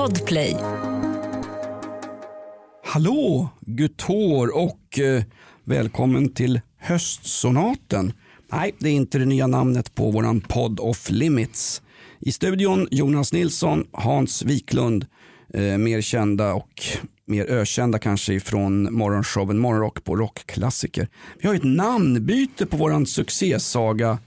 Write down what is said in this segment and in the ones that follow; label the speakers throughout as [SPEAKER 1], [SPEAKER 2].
[SPEAKER 1] Podplay.
[SPEAKER 2] Hallå, Gutor och eh, välkommen till höstsonaten. Nej, det är inte det nya namnet på våran podd Off Limits. I studion Jonas Nilsson, Hans Wiklund, eh, mer kända och mer ökända kanske ifrån morgonshowen Morgonrock på Rockklassiker. Vi har ett namnbyte på våran succésaga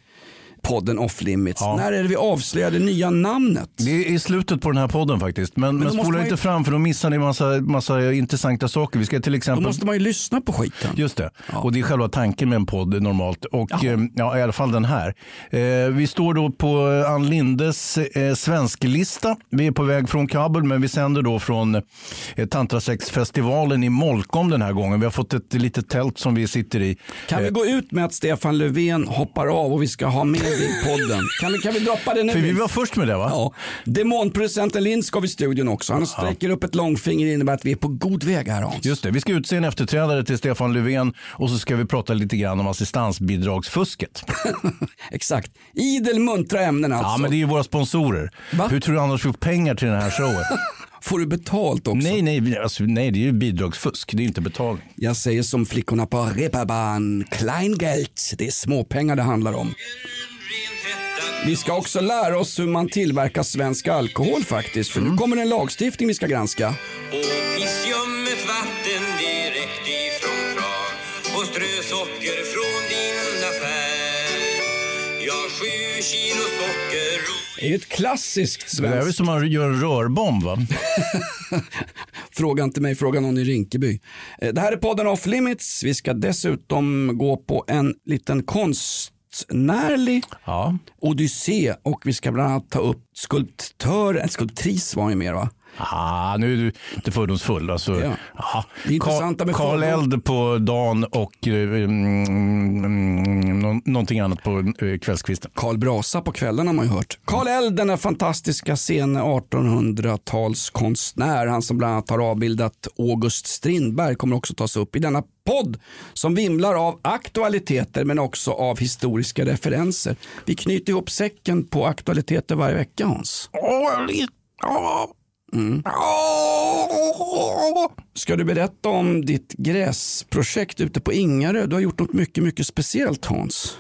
[SPEAKER 2] podden Off Limits.
[SPEAKER 3] Ja.
[SPEAKER 2] När är det vi avslöjar det nya namnet?
[SPEAKER 3] Det är i slutet på den här podden faktiskt. Men, men,
[SPEAKER 2] då måste
[SPEAKER 3] spola
[SPEAKER 2] man ju-
[SPEAKER 3] inte fram för då missar ni massa, massa intressanta saker. Vi ska till
[SPEAKER 2] Då
[SPEAKER 3] exempel...
[SPEAKER 2] måste man ju lyssna på skiten.
[SPEAKER 3] Just det. Och det är själva tanken med en podd normalt. Och eh, ja, i alla fall den här. Eh, vi står då på Ann Lindes eh, svensklista. Vi är på väg från Kabul men vi sänder då från eh, Tantrasexfestivalen i Molkom den här gången. Vi har fått ett litet tält som vi sitter i.
[SPEAKER 2] Kan vi gå ut med att Stefan Löfven hoppar av och vi ska ha med podden? Kan vi, kan vi droppa det nu?
[SPEAKER 3] För vi var först med det va?
[SPEAKER 2] Ja. Demonproducenten Lindskov i studion också. Han sträcker upp ett långfinger innebär att vi är på god väg här Hans.
[SPEAKER 3] Just det, vi ska utse en efterträdare till Stefan Löfven och så ska vi prata lite grann om assistansbidragsfusket.
[SPEAKER 2] Exakt. Idel muntra ämnen alltså.
[SPEAKER 3] Ja, men det är ju våra sponsorer.
[SPEAKER 2] Va?
[SPEAKER 3] Hur tror du annars får pengar till den här showen?
[SPEAKER 2] Får du betalt också?
[SPEAKER 3] nej, nej, alltså, nej, det är ju bidragsfusk. Det är inte betalning.
[SPEAKER 2] Jag säger som flickorna på Reeperbahn. Kleingeld. Det är småpengar det handlar om. Vi ska också lära oss hur man tillverkar svensk alkohol faktiskt. För nu kommer en lagstiftning vi ska granska.
[SPEAKER 4] Och pissljummet vatten direkt ifrån Prag Och strö socker från din affär Ja, sju kilo socker och
[SPEAKER 2] Det är ju ett klassiskt
[SPEAKER 3] Det är väl
[SPEAKER 2] svenskt.
[SPEAKER 3] som man gör en rörbomb va?
[SPEAKER 2] Fråga inte mig, fråga någon i Rinkeby. Eh, Det här är podden Off Limits. Vi ska dessutom gå på en liten konstnärlig
[SPEAKER 3] Ja.
[SPEAKER 2] odyssé och vi ska bland annat ta upp skulptör, skulptris var ju mer va?
[SPEAKER 3] Ah, nu är du inte fördomsfull. Alltså,
[SPEAKER 2] Ja. Det intressanta med
[SPEAKER 3] Karl Eld på dagen och eh, mm, mm, nå- någonting annat på eh, kvällskvisten.
[SPEAKER 2] Karl Brasa på kvällen har man ju hört. Karl Eld, den fantastiska sen 1800-talskonstnär, han som bland annat har avbildat August Strindberg kommer också tas upp i denna podd som vimlar av aktualiteter men också av historiska referenser. Vi knyter ihop säcken på aktualiteter varje vecka Hans. Mm. Ska du berätta om ditt gräsprojekt ute på Ingarö? Du har gjort något mycket, mycket speciellt Hans.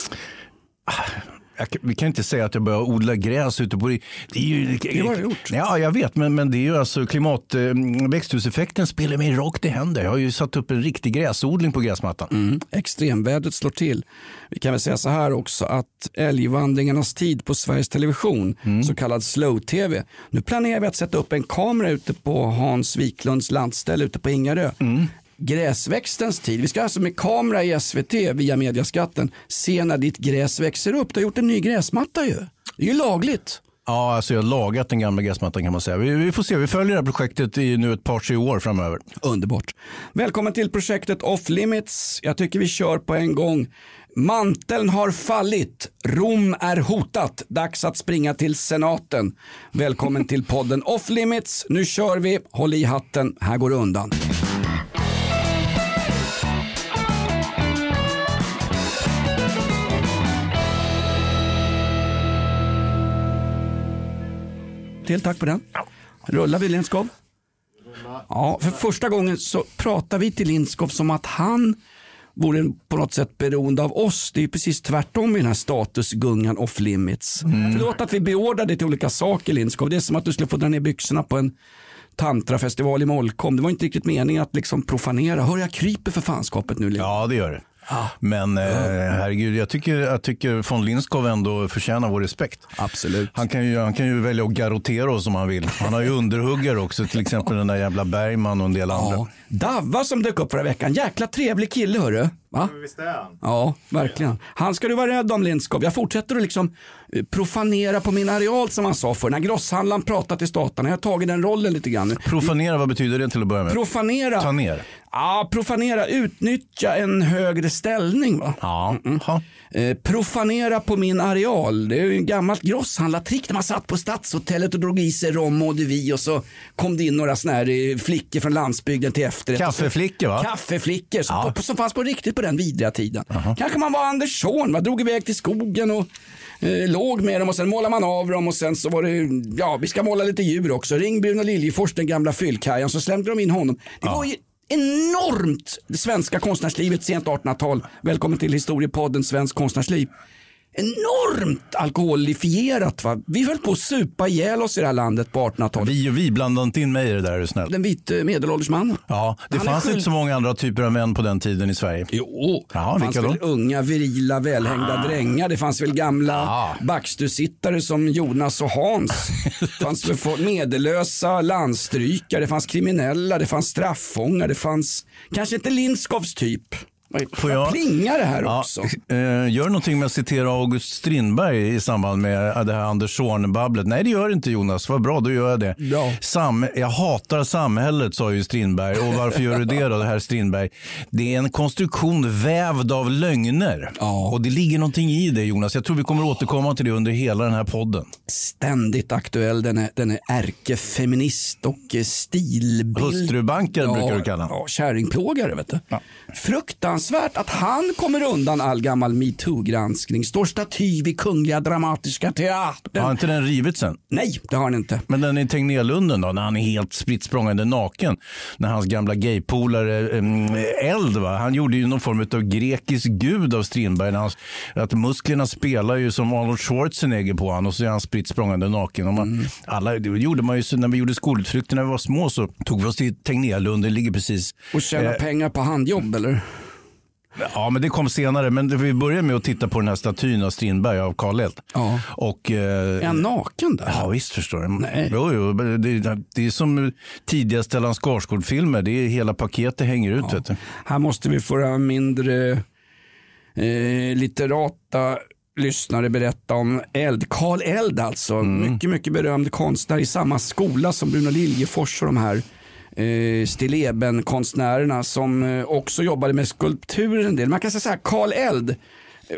[SPEAKER 3] Ah, jag, vi kan inte säga att jag börjar odla gräs ute på det. Det, är ju,
[SPEAKER 2] Det har du gjort.
[SPEAKER 3] Ja, jag vet, men, men det är ju alltså klimat, eh, växthuseffekten spelar mig rakt i händer. Jag har ju satt upp en riktig gräsodling på gräsmattan.
[SPEAKER 2] Mm. Extremvädret slår till. Vi kan väl säga så här också att älgvandringarnas tid på Sveriges Television, så kallad slow-tv. Nu planerar vi att sätta upp en kamera ute på Hans Wiklunds landställe ute på Ingarö. Gräsväxtens tid. Vi ska alltså med kamera i SVT via mediaskatten se när ditt gräs växer upp. Du har gjort en ny gräsmatta ju. Det är ju lagligt.
[SPEAKER 3] Ja, alltså jag har lagat den gamla gräsmattan kan man säga. Vi, vi får se, vi följer det här projektet i nu ett par, tre år framöver.
[SPEAKER 2] Underbart. Välkommen till projektet Off Limits. Jag tycker vi kör på en gång. Manteln har fallit. Rom är hotat. Dags att springa till senaten. Välkommen till podden Off Limits. Nu kör vi. Håll i hatten. Här går det undan. Till tack på den. Rullar vi Lindskov? Ja, för första gången så pratar vi till Lindskov som att han vore på något sätt beroende av oss. Det är ju precis tvärtom i den här statusgungan off limits. Förlåt att vi beordrar dig till olika saker Lindskov. Det är som att du skulle få dra ner byxorna på en tantrafestival i Molkom. Det var inte riktigt meningen att liksom profanera. Hör jag kryper för fanskapet nu. Lindskov.
[SPEAKER 3] Ja, det gör det. Men eh, herregud, jag tycker, jag tycker von Lindskov ändå förtjänar vår respekt.
[SPEAKER 2] Absolut.
[SPEAKER 3] Han kan, ju, han kan ju välja att garrotera oss om han vill. Han har ju underhuggare också, till exempel den där jävla Bergman och en del andra.
[SPEAKER 2] Ja. Davva som dök upp förra veckan. Jäkla trevlig kille hörru. Va?
[SPEAKER 5] Visst är han?
[SPEAKER 2] Ja, verkligen. Han ska du vara rädd om Lindskov. Jag fortsätter att liksom eh, profanera på min areal som han sa för. När grosshandlaren pratat till staterna. Jag har tagit den rollen lite grann.
[SPEAKER 3] Profanera, vad betyder det till att börja med?
[SPEAKER 2] Profanera.
[SPEAKER 3] Ta ner.
[SPEAKER 2] Ja, profanera, utnyttja en högre ställning. Va?
[SPEAKER 3] Ja. Ja.
[SPEAKER 2] Eh, profanera på min areal. Det är ju en gammalt grosshandlartrick när man satt på stadshotellet och drog i sig rom och vi och så kom det in några såna här eh, flickor från landsbygden till efterrätt.
[SPEAKER 3] Kaffeflickor va?
[SPEAKER 2] Kaffeflickor som,
[SPEAKER 3] Ja.
[SPEAKER 2] på, som fanns på riktigt på den vidriga tiden. Kanske man var Andersson, man drog iväg till skogen och eh, låg med dem och sen målade man av dem och sen så var det, ja vi ska måla lite djur också. Ring Bruno Liljefors, den gamla fyllkajan, så slängde de in honom. Det var ju enormt det svenska konstnärslivet sent 1800-tal. Välkommen till historiepodden Svensk konstnärsliv. Enormt alkoholifierat. Va? Vi höll på att supa ihjäl oss i det här landet på 1800-talet.
[SPEAKER 3] Vi och vi, blanda inte in mig i det där är du snäll.
[SPEAKER 2] Den vite medelålders mannen.
[SPEAKER 3] Ja, det
[SPEAKER 2] Han
[SPEAKER 3] fanns inte så många andra typer av män på den tiden i Sverige.
[SPEAKER 2] Jo,
[SPEAKER 3] Ja,
[SPEAKER 2] det fanns väl
[SPEAKER 3] då? Ah.
[SPEAKER 2] unga, virila, välhängda drängar. Det fanns väl gamla
[SPEAKER 3] Ja.
[SPEAKER 2] backstusittare som Jonas och Hans. Det fanns väl medellösa landstrykare, det fanns kriminella, det fanns straffångar, det fanns kanske inte Lindskovs typ.
[SPEAKER 3] Får jag-
[SPEAKER 2] Plingar det här
[SPEAKER 3] Ja,
[SPEAKER 2] också.
[SPEAKER 3] eh, gör någonting med att citera August Strindberg i samband med eh, det här Anders Zorn-babblet. Nej, det gör inte Jonas. Vad bra, då gör jag det.
[SPEAKER 2] Ja.
[SPEAKER 3] Sam, jag hatar samhället, sa ju Strindberg. Och varför gör du det då, det här Strindberg? Det är en konstruktion vävd av lögner.
[SPEAKER 2] Ja.
[SPEAKER 3] Och det ligger någonting i det, Jonas. Jag tror vi kommer återkomma till det under hela den här podden.
[SPEAKER 2] Ständigt aktuell, den är, den är ärkefeminist och eh, stilbild.
[SPEAKER 3] Hustrubankar brukar du kalla.
[SPEAKER 2] Ja, kärringplågare vet du. Fruktansvärt att han kommer undan all gammal metoo-granskning. Står staty vid Kungliga Dramatiska Teatern.
[SPEAKER 3] Har inte den rivit sen?
[SPEAKER 2] Nej, det har han inte.
[SPEAKER 3] Men den i Tegnérlunden då, när han är helt spritt språngande naken. När hans gamla gaypolare eh, Eld, va? han gjorde ju någon form av grekisk gud av Strindberg. När han, att musklerna spelar ju som Arnold Schwarzenegger på honom och så är han spritt språngande naken. Och man, alla, det gjorde man ju när vi gjorde skolutflykter när vi var små så tog vi oss till Tegnérlunden, ligger precis
[SPEAKER 2] Och tjäna
[SPEAKER 3] Eh.
[SPEAKER 2] pengar på handjobb eller?
[SPEAKER 3] Ja, men det kom senare. Men vi började med att titta på den här statyn av Strindberg av Karl.
[SPEAKER 2] Ja.
[SPEAKER 3] Och, eh,
[SPEAKER 2] Är han naken där?
[SPEAKER 3] Ja visst förstår du.
[SPEAKER 2] Nej.
[SPEAKER 3] Jo, jo, det, det är som tidiga Stellan Skarsgård-filmer. Det är hela paketet hänger ut. Vet du.
[SPEAKER 2] Här måste vi få våra mindre eh, litterata lyssnare berätta om Eld. Karl Eld alltså.
[SPEAKER 3] Mm.
[SPEAKER 2] Mycket, mycket berömd konstnär i samma skola som Bruno Liljefors och de här eh, stilleben-konstnärerna som eh, också jobbade med skulpturer en del. Man kan säga så här, Karl Eld,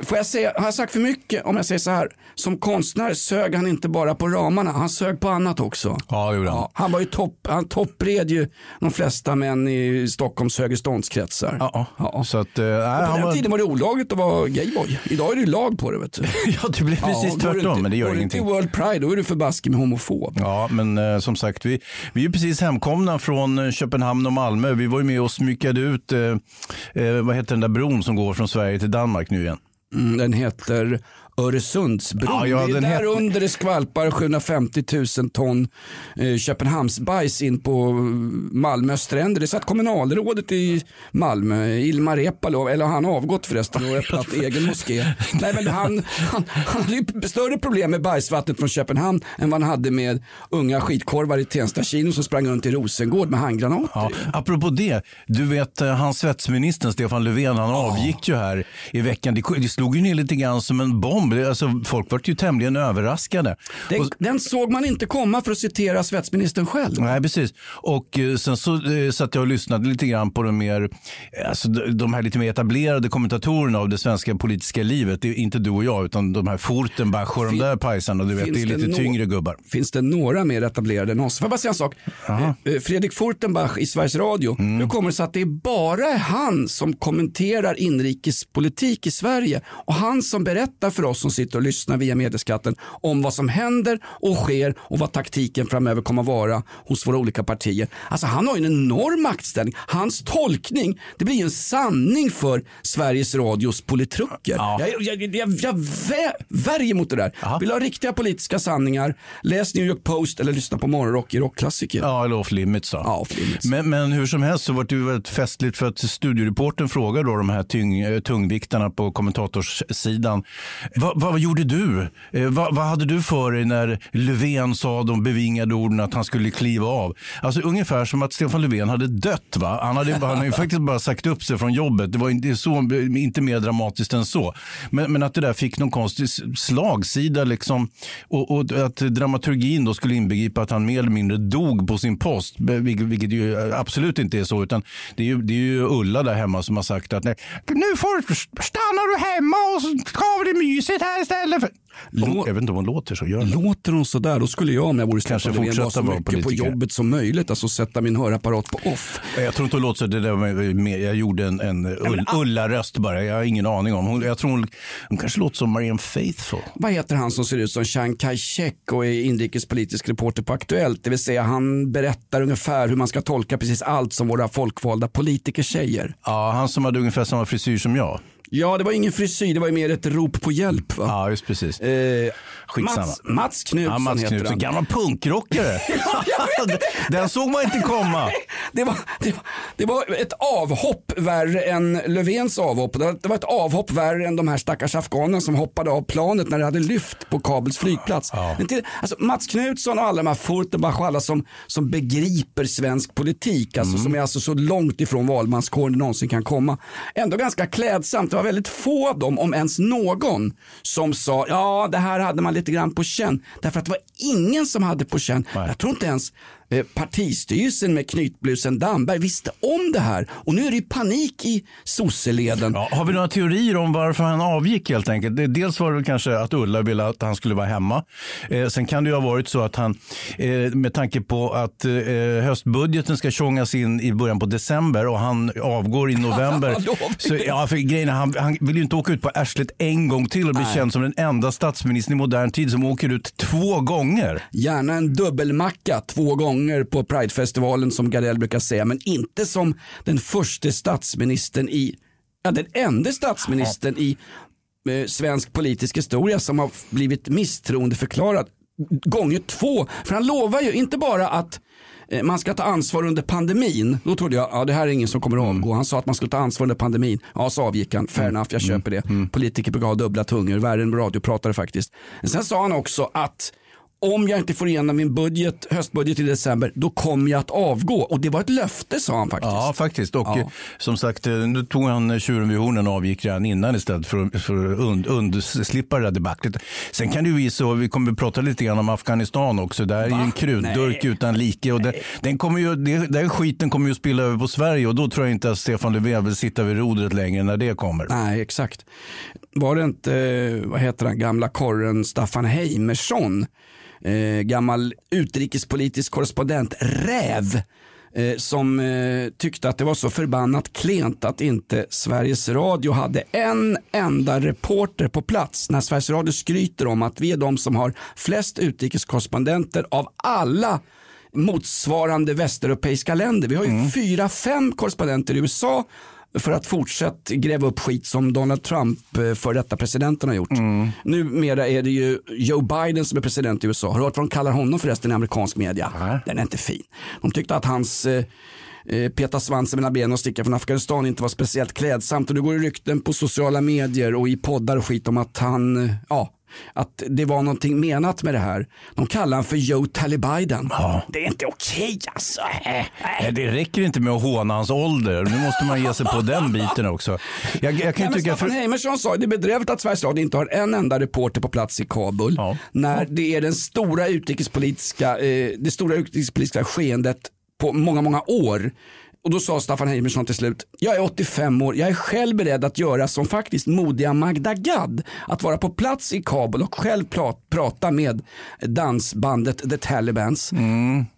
[SPEAKER 2] Får jag säga, har jag sagt för mycket om jag säger så här? Som konstnär sög han inte bara på ramarna, han sög på annat också.
[SPEAKER 3] Ja, det gjorde han.
[SPEAKER 2] Ja, han var ju topp, han toppred ju de flesta män i Stockholms högreståndskretsar.
[SPEAKER 3] Ja,
[SPEAKER 2] Ja.
[SPEAKER 3] Så att, eh, nej,
[SPEAKER 2] På den
[SPEAKER 3] var,
[SPEAKER 2] tiden var det olagligt att vara gayboy. Idag är det lag på det. Vet du.
[SPEAKER 3] ja, det blev precis
[SPEAKER 2] Ja, går
[SPEAKER 3] tvärtom,
[SPEAKER 2] inte-
[SPEAKER 3] men det gör
[SPEAKER 2] går
[SPEAKER 3] ingenting.
[SPEAKER 2] i World Pride, då är du förbaskad med homofob.
[SPEAKER 3] Ja, men eh, som sagt, vi, vi är ju precis hemkomna från eh, Köpenhamn och Malmö. Vi var ju med och smyckade ut, eh, vad heter den där bron som går från Sverige till Danmark nu igen?
[SPEAKER 2] Mm, den heter Öresundsbron.
[SPEAKER 3] Ja, ja,
[SPEAKER 2] det är där
[SPEAKER 3] heter-
[SPEAKER 2] under det skvalpar 750 000 ton eh, Köpenhamnsbajs in på Malmö stränder. Det satt kommunalrådet i Malmö, Ilmar Reepalu, eller har han avgått förresten och öppnat egen moské. Nej, men han, han, han hade större problem med bajsvattnet från Köpenhamn än vad han hade med unga skitkorvar i Tensta kino som sprang runt i Rosengård med handgranater.
[SPEAKER 3] Ja, apropå det, du vet eh, han svetsministern Stefan Löfven, han avgick ju här i veckan. Det, det slog ju ner lite grann som en bomb. Det- Alltså, folk var ju tämligen överraskade.
[SPEAKER 2] Den,
[SPEAKER 3] Och-
[SPEAKER 2] den såg man inte komma för att citera svetsministern själv.
[SPEAKER 3] Nej, precis. Och eh, sen så eh, satt jag och lyssnade lite grann på de mer, eh, alltså de, här lite mer etablerade kommentatorerna av det svenska politiska livet. Det är inte du och jag, utan de här Fortenbach och de
[SPEAKER 2] Fin-
[SPEAKER 3] där pajsarna. Du vet, det är lite
[SPEAKER 2] nå-
[SPEAKER 3] tyngre gubbar.
[SPEAKER 2] finns det några mer etablerade än oss. Får jag bara säga en sak? Eh, eh, Fredrik Furtenbach i Sveriges Radio.
[SPEAKER 3] Mm.
[SPEAKER 2] Nu kommer det så att det är bara han som kommenterar inrikespolitik i Sverige och han som berättar för oss som sitter och lyssnar via medieskatten om vad som händer och sker och vad taktiken framöver kommer att vara hos våra olika partier. Alltså han har ju en enorm maktställning. Hans tolkning, det blir ju en sanning för Sveriges Radios politruker.
[SPEAKER 3] Ja.
[SPEAKER 2] Jag, jag, jag, jag, jag vä- värjer mot det där.
[SPEAKER 3] Ja.
[SPEAKER 2] Vill ha riktiga politiska sanningar, läs New York Post eller lyssna på morgonrock i rockklassiker.
[SPEAKER 3] Ja, eller off limits. då.
[SPEAKER 2] Ja, off limits.
[SPEAKER 3] Men, men hur som helst så var det ju väldigt festligt för att studioreporten frågade då de här tyng, tungviktarna på kommentatorssidan vad, vad gjorde du? Eh, vad, vad hade du för dig när Löfven sa de bevingade orden att han skulle kliva av? Alltså ungefär som att Stefan Löfven hade dött. Va? Han hade, han hade ju faktiskt bara sagt upp sig från jobbet. Det var inte, så, inte mer dramatiskt än så. Men, men att det där fick någon konstig slagsida liksom. Och, och att dramaturgin då skulle inbegripa att han mer eller mindre dog på sin post. Vilket, vilket ju absolut inte är så. Utan det är ju, det är ju Ulla där hemma som har sagt att nej, nu får, stannar du hemma och så har vi det mysigt här istället. För... Hon, jag vet inte om hon låter så. Gör hon.
[SPEAKER 2] Låter hon så där, då skulle jag om jag vore Stefan Löfven vara så mycket på
[SPEAKER 3] politiker.
[SPEAKER 2] jobbet som möjligt. Alltså sätta min hörapparat på off.
[SPEAKER 3] Jag tror inte hon låter så. Det där var mer, jag gjorde en, en Ull- Ulla-röst bara. Jag har ingen aning om. Hon, jag tror hon, hon kanske låter som Marianne Faithfull.
[SPEAKER 2] Vad heter han som ser ut som Chiang Kai-Shek och är inrikespolitisk reporter på Aktuellt? Det vill säga han berättar ungefär hur man ska tolka precis allt som våra folkvalda politiker säger.
[SPEAKER 3] Ja, han som hade ungefär samma frisyr som jag.
[SPEAKER 2] Ja, det var ingen frisyr, det var ju mer ett rop på hjälp. Va?
[SPEAKER 3] Ja, just precis.
[SPEAKER 2] Eh,
[SPEAKER 3] Skitsamma.
[SPEAKER 2] Mats, Mats Knutsson
[SPEAKER 3] Ja, Mats
[SPEAKER 2] heter han.
[SPEAKER 3] gammal punkrockare. Den såg man inte komma.
[SPEAKER 2] Det var, det, var, det var ett avhopp värre än Löfvens avhopp. Det var, ett avhopp värre än de här stackars afghanerna som hoppade av planet när det hade lyft på Kabels flygplats. Men till, alltså Mats Knutsson och alla de här Furtenbach och alla som, som begriper svensk politik, alltså, som är alltså så långt ifrån valmanskåren det någonsin kan komma. Ändå ganska klädsamt. Det var väldigt få av dem, om ens någon, som sa ja det här hade man lite grann på känn. Därför att det var ingen som hade på känn. Jag tror inte ens eh, partistyrelsen med knytblusen Damberg visste om det här. Och nu är det panik i sosseleden.
[SPEAKER 3] Ja, har vi några teorier om varför han avgick helt enkelt? Dels var det kanske att Ulla ville att han skulle vara hemma. Eh, sen kan det ju ha varit så att han, eh, med tanke på att eh, höstbudgeten ska tjongas in i början på december och han avgår i november. Så, ja, för grejen är, han, han vill ju inte åka ut på arslet en gång till och bli känd som den enda statsministern i modern tid som åker ut två gånger.
[SPEAKER 2] Gärna en dubbelmacka två gånger på Pridefestivalen som Gardell brukar säga. Men inte som den första statsministern i, ja den enda statsministern i eh, svensk politisk historia som har blivit misstroendeförklarad gånger två. För han lovar ju inte bara att eh, man ska ta ansvar under pandemin. Då trodde jag, ja det här är ingen som kommer att avgå. Han sa att man skulle ta ansvar under pandemin. Ja, så avgick han. Fair enough, jag köper det. Politiker brukar ha dubbla tungor, värre än radiopratare faktiskt. Men sen sa han också att om jag inte får igenom min budget, höstbudget i december, då kommer jag att avgå. Och det var ett löfte sa han faktiskt.
[SPEAKER 3] Ja, faktiskt. Och
[SPEAKER 2] Ja.
[SPEAKER 3] eh, som sagt, eh, nu tog han tjuren vid hornen och avgick redan innan istället för, att- för att und, undslippa det där debaclet. Sen kan det ju bli så, vi kommer att prata lite grann om Afghanistan också. Där är ju en krutdurk
[SPEAKER 2] Nej.
[SPEAKER 3] utan like. Och den, den, kommer ju, det, den skiten kommer ju att spilla över på Sverige och då tror jag inte att Stefan Löfven vill sitta vid rodret längre när det kommer.
[SPEAKER 2] Nej, exakt. Var det inte, eh, vad heter han, gamla korren Staffan Heimersson, eh, gammal utrikespolitisk korrespondent, räv, eh, som eh, tyckte att det var så förbannat klent att inte Sveriges Radio hade en enda reporter på plats när Sveriges Radio skryter om att vi är de som har flest utrikeskorrespondenter av alla motsvarande västeuropeiska länder. Vi har ju fyra, fem korrespondenter i USA för att fortsätta gräva upp skit som Donald Trump, eh, för detta presidenten har gjort. Numera är det ju Joe Biden som är president i USA. Har du hört vad de kallar honom förresten i amerikansk media?
[SPEAKER 3] Nej.
[SPEAKER 2] Den är inte fin. De tyckte att hans eh, eh, peta svansen mellan benen och sticka från Afghanistan inte var speciellt klädsamt och det går rykten på sociala medier och i poddar och skit om att han, ja, att det var någonting menat med det här. De kallar han för Joe Talibiden. Det är inte okej alltså.
[SPEAKER 3] Nej, det räcker inte med att håna hans ålder. Nu måste man ge sig på den biten också. Jag, jag kan
[SPEAKER 2] Ja, men
[SPEAKER 3] tycka...
[SPEAKER 2] Staffan
[SPEAKER 3] För...
[SPEAKER 2] Heimersson sa det är bedrövligt att Sveriges Radio inte har en enda reporter på plats i Kabul.
[SPEAKER 3] Ja.
[SPEAKER 2] När det är den stora utrikespolitiska, eh, det stora utrikespolitiska skeendet på många, många år. Och då sa Staffan Heimersson till slut, jag är 85 år, jag är själv beredd att göra som faktiskt modiga Magda Gad. Att vara på plats i Kabul och själv pra- prata med dansbandet The Talibans.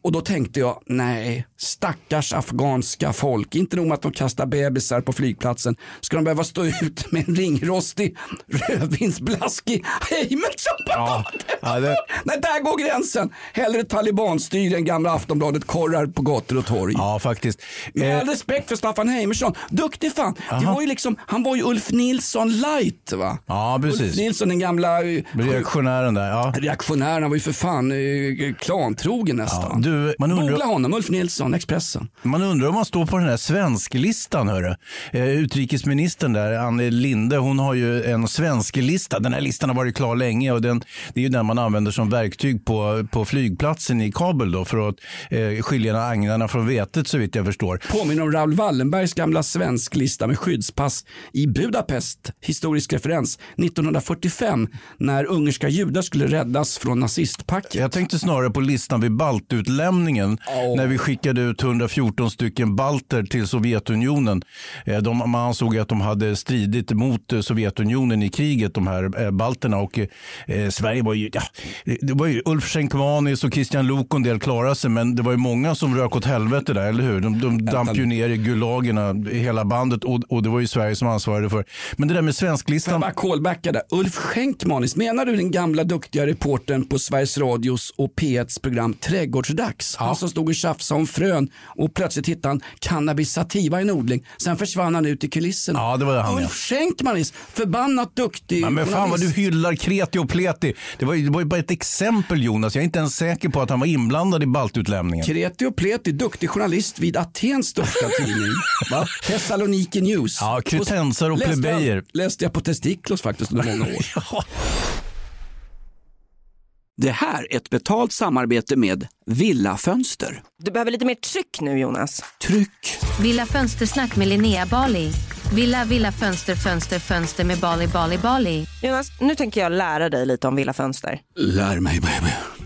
[SPEAKER 2] Och då tänkte jag, nej, stackars afghanska folk. Inte nog med att de kastar bebisar på flygplatsen. Ska de behöva stå ut med en ringrostig rödvinsblaskig Heimersson på
[SPEAKER 3] Ja, ja, det-
[SPEAKER 2] Nej, där går gränsen. Hellre talibanstyre än gamla Aftonbladet korrar på gator och torg.
[SPEAKER 3] Ja, faktiskt.
[SPEAKER 2] Med all respekt för Staffan Heimersson, duktig fan. Det var ju liksom, han var ju Ulf Nilsson light va?
[SPEAKER 3] Ja, precis.
[SPEAKER 2] Ulf Nilsson, den gamla eh,
[SPEAKER 3] Reaktionären där. Ja.
[SPEAKER 2] reaktionären, han var ju för fan eh, klantrogen nästan.
[SPEAKER 3] Du, man,
[SPEAKER 2] Googla
[SPEAKER 3] undrar,
[SPEAKER 2] honom, Ulf Nilsson, Expressen.
[SPEAKER 3] man undrar om man står på den här svensklistan. Hörru. Eh, utrikesministern där, Anne Linde, hon har ju en svensklista. Den här listan har varit klar länge och den, det är ju den man använder som verktyg på, på flygplatsen i Kabul då, för att eh, skilja agnarna från vetet så vitt jag förstår.
[SPEAKER 2] Påminner om Raoul Wallenbergs gamla svensklista med skyddspass i Budapest. Historisk referens 1945 när ungerska judar skulle räddas från nazistpacket.
[SPEAKER 3] Jag tänkte snarare på listan vid baltutlämningen
[SPEAKER 2] Åh.
[SPEAKER 3] när vi skickade ut 114 stycken balter till Sovjetunionen. Eh, De, man ansåg att de hade stridit mot eh, Sovjetunionen i kriget, de här eh, balterna. Och, eh, Sverige var ju, ja, det var ju Ulf Schenkmanis och Christian Luuk och en del klarade sig, men det var ju många som rök åt helvete där, eller hur? De, de damp ju ner i gulagerna, hela bandet, och, och det var ju Sverige som ansvarade för. Men det där med
[SPEAKER 2] Får jag
[SPEAKER 3] svensklistan.
[SPEAKER 2] bara callbacka där. Ulf Schenkmanis, menar du den gamla duktiga reportern på Sveriges Radios och P1s program Trädgårdsdags? Han som stod och tjafsade om frön och plötsligt hittade han cannabis sativa i en odling. Sen försvann han ut i kulisserna.
[SPEAKER 3] Ja, det var han, ja.
[SPEAKER 2] Ulf Schenkmanis, förbannat duktig
[SPEAKER 3] Ja, men fan vad du hyllar kreti och pleti. Det var, det var ju bara ett exempel Jonas. Jag är inte ens säker på att han var inblandad i baltutlämningen.
[SPEAKER 2] Kreti och pleti, duktig journalist vid Atens största tidning. Va? Thessaloniki News.
[SPEAKER 3] Ja, kretensar och plebejer.
[SPEAKER 2] Läste jag på Testiklos faktiskt under många år. Det här är ett betalt samarbete med Villa Fönster.
[SPEAKER 1] Du behöver lite mer tryck nu Jonas.
[SPEAKER 2] Tryck!
[SPEAKER 5] Villa Fönstersnack med Linnea Bali. Villa, villa, fönster, fönster, fönster med Bali, Bali, Bali.
[SPEAKER 1] Jonas, nu tänker jag lära dig lite om Villa Fönster.
[SPEAKER 2] Lär mig baby.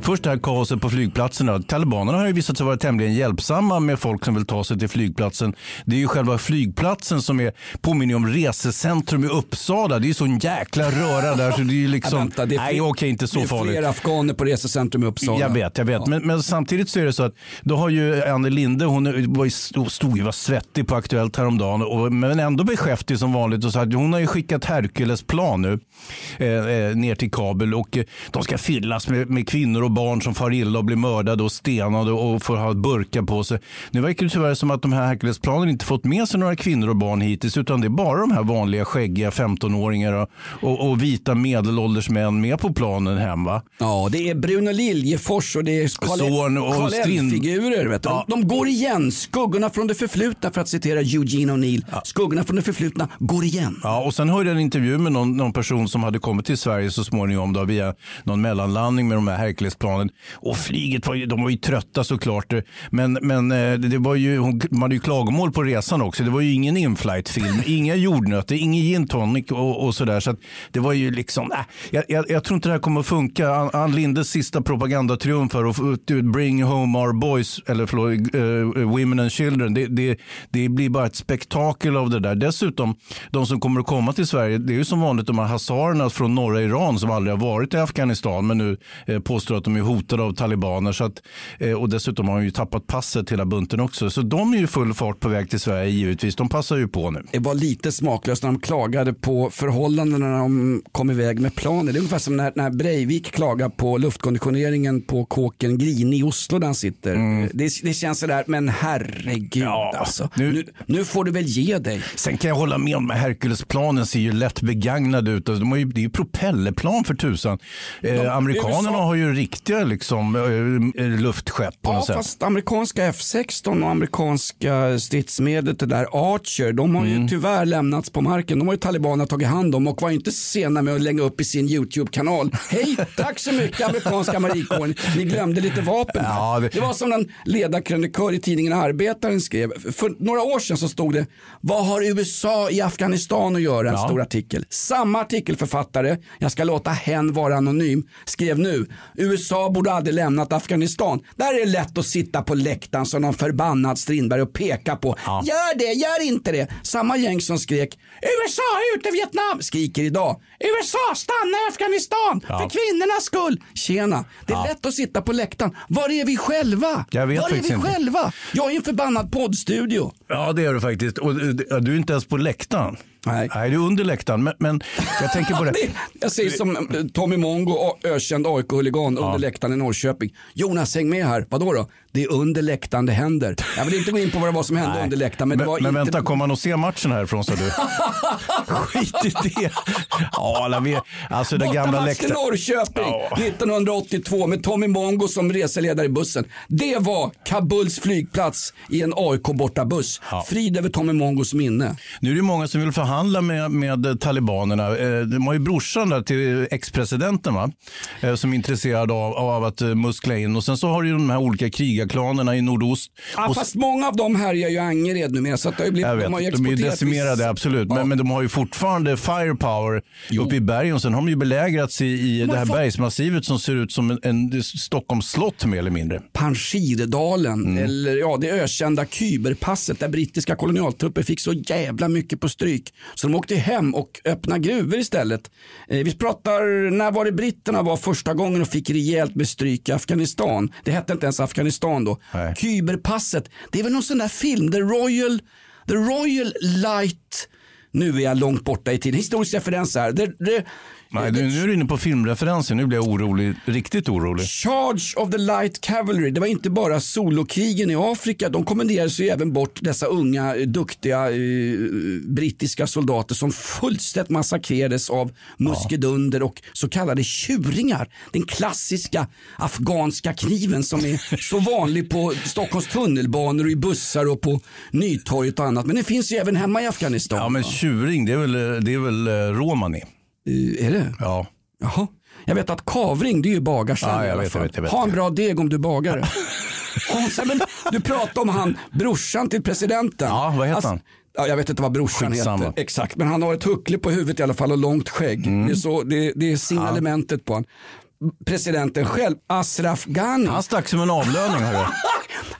[SPEAKER 3] Först det här kaoset på flygplatserna. Talibanerna har ju visat sig vara tämligen hjälpsamma med folk som vill ta sig till flygplatsen. Det är ju själva flygplatsen som är, påminner om resecentrum i Uppsala. Det är ju sån jäkla röra där så det är liksom,
[SPEAKER 2] Vänta, det är
[SPEAKER 3] nej okej inte så
[SPEAKER 2] det är
[SPEAKER 3] farligt.
[SPEAKER 2] fler afghaner på resecentrum i Uppsala.
[SPEAKER 3] Jag vet, jag vet. Men, men samtidigt så är det så att då har ju Anne Linde, hon var stod ju var svettig på Aktuellt häromdagen, och, men ändå beskäftig som vanligt. Och så att hon har ju skickat Herculesplan nu eh, eh, ner till Kabul och eh, de ska fyllas med, med kvinnor och barn som far illa och blir mördade och stenade och får ha burkar på sig. Nu verkar det tyvärr som att de här Herculesplanen inte fått med sig några kvinnor och barn hittills utan det är bara de här vanliga skäggiga 15-åringar och, och, och vita medelålders män med på planen hem. Va?
[SPEAKER 2] Ja, det är Bruno Liljefors och det är Karl
[SPEAKER 3] Strind-
[SPEAKER 2] figurer vet du.
[SPEAKER 3] Ja.
[SPEAKER 2] De, de går igen, skuggorna från det förflutna för att citera Eugene O'Neill. Skuggorna från det förflutna går igen.
[SPEAKER 3] Ja, och sen hörde jag en intervju med någon, någon person som hade kommit till Sverige så småningom då, via någon mellanlandning med de här Herculesplanen planen. Och flyget var ju, de var ju trötta såklart. Men, men eh, det var ju, hon man hade ju klagomål på resan också. Det var ju ingen inflight-film, inga jordnötter, ingen gin tonic och, och sådär. Så det var ju liksom, äh, jag, jag, jag tror inte det här kommer att funka. Ann, Ann Lindes sista propagandatriumf för att bring home our boys, eller förlåt, uh, women and children. Det, det, det blir bara ett spektakel av det där. Dessutom, de som kommer att komma till Sverige, det är ju som vanligt de här hazarerna från norra Iran som aldrig har varit i Afghanistan men nu eh, påstår att de är hotade av talibaner. Så att, eh, och dessutom har de ju tappat passet hela bunten också. Så de är ju full fart på väg till Sverige givetvis. De passar ju på nu.
[SPEAKER 2] Det var lite smaklöst när de klagade på förhållandena när de kom iväg med planen. Det är ungefär som när, när Breivik klagar på luftkonditioneringen på kåken Grini i Oslo där han sitter.
[SPEAKER 3] Mm.
[SPEAKER 2] Det, det känns sådär, men herregud
[SPEAKER 3] Ja,
[SPEAKER 2] alltså.
[SPEAKER 3] nu-
[SPEAKER 2] Nu, nu får du väl ge dig.
[SPEAKER 3] Sen kan jag hålla med om att Herculesplanen ser ju lätt begagnad ut. Alltså, De har ju, det är ju propellerplan för tusan. Eh, amerikanerna
[SPEAKER 2] USA
[SPEAKER 3] har ju riktiga liksom, eh, luftskepp på
[SPEAKER 2] Ja,
[SPEAKER 3] något sätt.
[SPEAKER 2] fast amerikanska F16 och amerikanska stridsmedlet, det där Archer, de har
[SPEAKER 3] Mm.
[SPEAKER 2] ju tyvärr lämnats på marken. De har ju talibanerna tagit hand om och var inte sena med att lägga upp i sin YouTube-kanal. Hej, tack så mycket amerikanska marinkåren. Ni glömde lite vapen. här."
[SPEAKER 3] Ja, det-
[SPEAKER 2] det... var som en ledarkrönikör i tidningen Arbetaren skrev. För några år sedan så stod det, vad har USA i Afghanistan att göra? En
[SPEAKER 3] Ja.
[SPEAKER 2] stor artikel. Samma artikelförfattare, jag ska låta hen vara anonym, skrev nu, USA borde aldrig lämnat Afghanistan. Där är det lätt att sitta på läktaren som någon förbannad Strindberg och peka på. Gör det, gör inte det. Samma gäng som skrek, USA ut ur Vietnam, skriker idag, USA stanna i Afghanistan för kvinnornas skull. Tjena, det är lätt att sitta på läktaren. Var är vi själva?
[SPEAKER 3] Jag vet
[SPEAKER 2] Var är vi
[SPEAKER 3] inte.
[SPEAKER 2] själva? Jag är i en förbannad poddstudio.
[SPEAKER 3] Ja, det gör du faktiskt. Och du är inte ens på läktaren.
[SPEAKER 2] Nej.
[SPEAKER 3] Nej, du är under läktaren. Men, men jag tänker på det.
[SPEAKER 2] Det- Jag säger som eh, Tommy Mongo, ökänd AIK-huligan under läktaren i Norrköping. Jonas, häng med här. Vadå då? Det är under läktaren det händer. Jag vill inte gå in på vad det var som hände under läktaren. Men,
[SPEAKER 3] Men,
[SPEAKER 2] det var
[SPEAKER 3] men
[SPEAKER 2] inte...
[SPEAKER 3] vänta, kommer man att se matchen härifrån sa du? Skit i det. Ja, alla vet. Alltså det gamla läktaren.
[SPEAKER 2] Norrköping
[SPEAKER 3] Ja.
[SPEAKER 2] 1982 med Tommy Mongo som reseledare i bussen. Det var Kabuls flygplats i en AIK bortabuss.
[SPEAKER 3] Ja.
[SPEAKER 2] Frid över Tommy Mongos minne.
[SPEAKER 3] Nu är det många som vill förhandla med, med talibanerna. Eh, De har ju brorsan där till ex-presidenten va? Eh, som är intresserad av, av att eh, muskla in. Och sen så har du ju de här olika krigarklanerna i nordost.
[SPEAKER 2] Ja,
[SPEAKER 3] och,
[SPEAKER 2] fast många av dem härjar ju Angered numera. Så att det har blivit,
[SPEAKER 3] jag vet,
[SPEAKER 2] de har ju
[SPEAKER 3] de är decimerade
[SPEAKER 2] viss-
[SPEAKER 3] absolut.
[SPEAKER 2] Ja.
[SPEAKER 3] Men, men de har ju fortfarande firepower uppe i bergen. Och sen har de ju belägrats i, i det här
[SPEAKER 2] fått-
[SPEAKER 3] bergsmassivet som ser ut som en, en Stockholms slott mer eller mindre.
[SPEAKER 2] Panjshirdalen,
[SPEAKER 3] Mm.
[SPEAKER 2] eller ja, det ökända Kyberpasset där brittiska kolonialtrupper fick så jävla mycket på stryk. Så de åkte hem och öppnade gruvor istället. Eh, vi pratar, när var det britterna var första gången och fick rejält med stryk i Afghanistan? Det hette inte ens Afghanistan då.
[SPEAKER 3] Nej.
[SPEAKER 2] Kyberpasset, det är väl någon sån där film, The Royal, The Royal Light, nu är jag långt borta i tiden, historisk referens här. Det, det,
[SPEAKER 3] Nej, du, nu är du inne på filmreferenser. Nu blir jag orolig, riktigt orolig.
[SPEAKER 2] Charge of the Light Cavalry, det var inte bara solokrigen i Afrika. De kommenderades ju även bort dessa unga, eh, duktiga eh, brittiska soldater som fullständigt massakrerades av muskedunder och så kallade tjuringar. Den klassiska afghanska kniven som är så vanlig på Stockholms tunnelbanor och i bussar och på Nytorget och annat. Men den finns ju även hemma i Afghanistan.
[SPEAKER 3] Ja, men tjuring, det är väl, det är väl eh, romani?
[SPEAKER 2] Är det?
[SPEAKER 3] Ja.
[SPEAKER 2] Jaha. Jag vet att kavring det är ju bagarsam
[SPEAKER 3] Ja, jag vet, jag vet, jag vet.
[SPEAKER 2] Ha en bra deg om du är bagare. Hans, men du pratade om han, brorsan till presidenten.
[SPEAKER 3] Ja, vad heter han?
[SPEAKER 2] Ja, jag vet inte vad brorsan
[SPEAKER 3] Skitsamma.
[SPEAKER 2] heter. Exakt, men han har ett huckle på huvudet i alla fall och långt skägg.
[SPEAKER 3] Mm.
[SPEAKER 2] Det är, så, det, det är signalementet på han. Presidenten själv, Ashraf Ghani.
[SPEAKER 3] Han stack som en avlöning.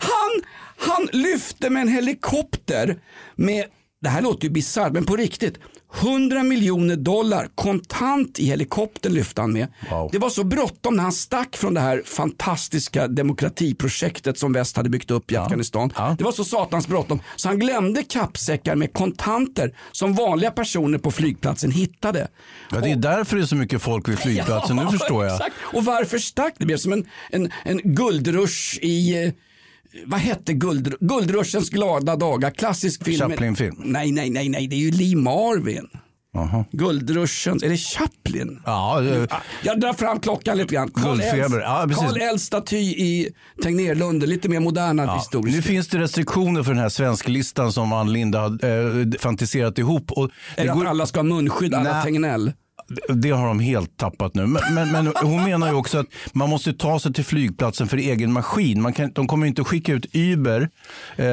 [SPEAKER 2] Han, han lyfte med en helikopter med, det här låter ju bisarrt men på riktigt, 100 miljoner dollar kontant i helikoptern lyfte han med.
[SPEAKER 3] Wow.
[SPEAKER 2] Det var så bråttom när han stack från det här fantastiska demokratiprojektet som väst hade byggt upp i Afghanistan.
[SPEAKER 3] Ja.
[SPEAKER 2] Det var så satans bråttom så han glömde kappsäckar med kontanter som vanliga personer på flygplatsen hittade.
[SPEAKER 3] Ja, det är därför det är så mycket folk vid flygplatsen. Nu förstår jag.
[SPEAKER 2] Exakt. Och varför stack det? blev som en, en, en guldrush i eh, vad hette guld, Guldrushens glada dagar? Klassisk film.
[SPEAKER 3] Chaplin-film.
[SPEAKER 2] Nej, nej, nej, nej, det är ju Lee Marvin.
[SPEAKER 3] Jaha.
[SPEAKER 2] Guldrushens, är det Chaplin?
[SPEAKER 3] Ja, eh,
[SPEAKER 2] Jag drar fram klockan lite grann. Karl
[SPEAKER 3] Guldfeber,
[SPEAKER 2] Els-
[SPEAKER 3] ja.
[SPEAKER 2] Karl Els staty i Tegnérlunden, lite mer moderna
[SPEAKER 3] ja.
[SPEAKER 2] historiskt.
[SPEAKER 3] Nu finns det restriktioner för den här svensklistan som Ann Linde har eh, fantiserat ihop. Och
[SPEAKER 2] Är det att alla ska ha munskydd, alla. Tegnell?
[SPEAKER 3] Det- har de helt tappat nu. Men, men, men hon menar ju också att man måste ta sig till flygplatsen för egen maskin. Man kan, de kommer inte att skicka ut Uber. Eh,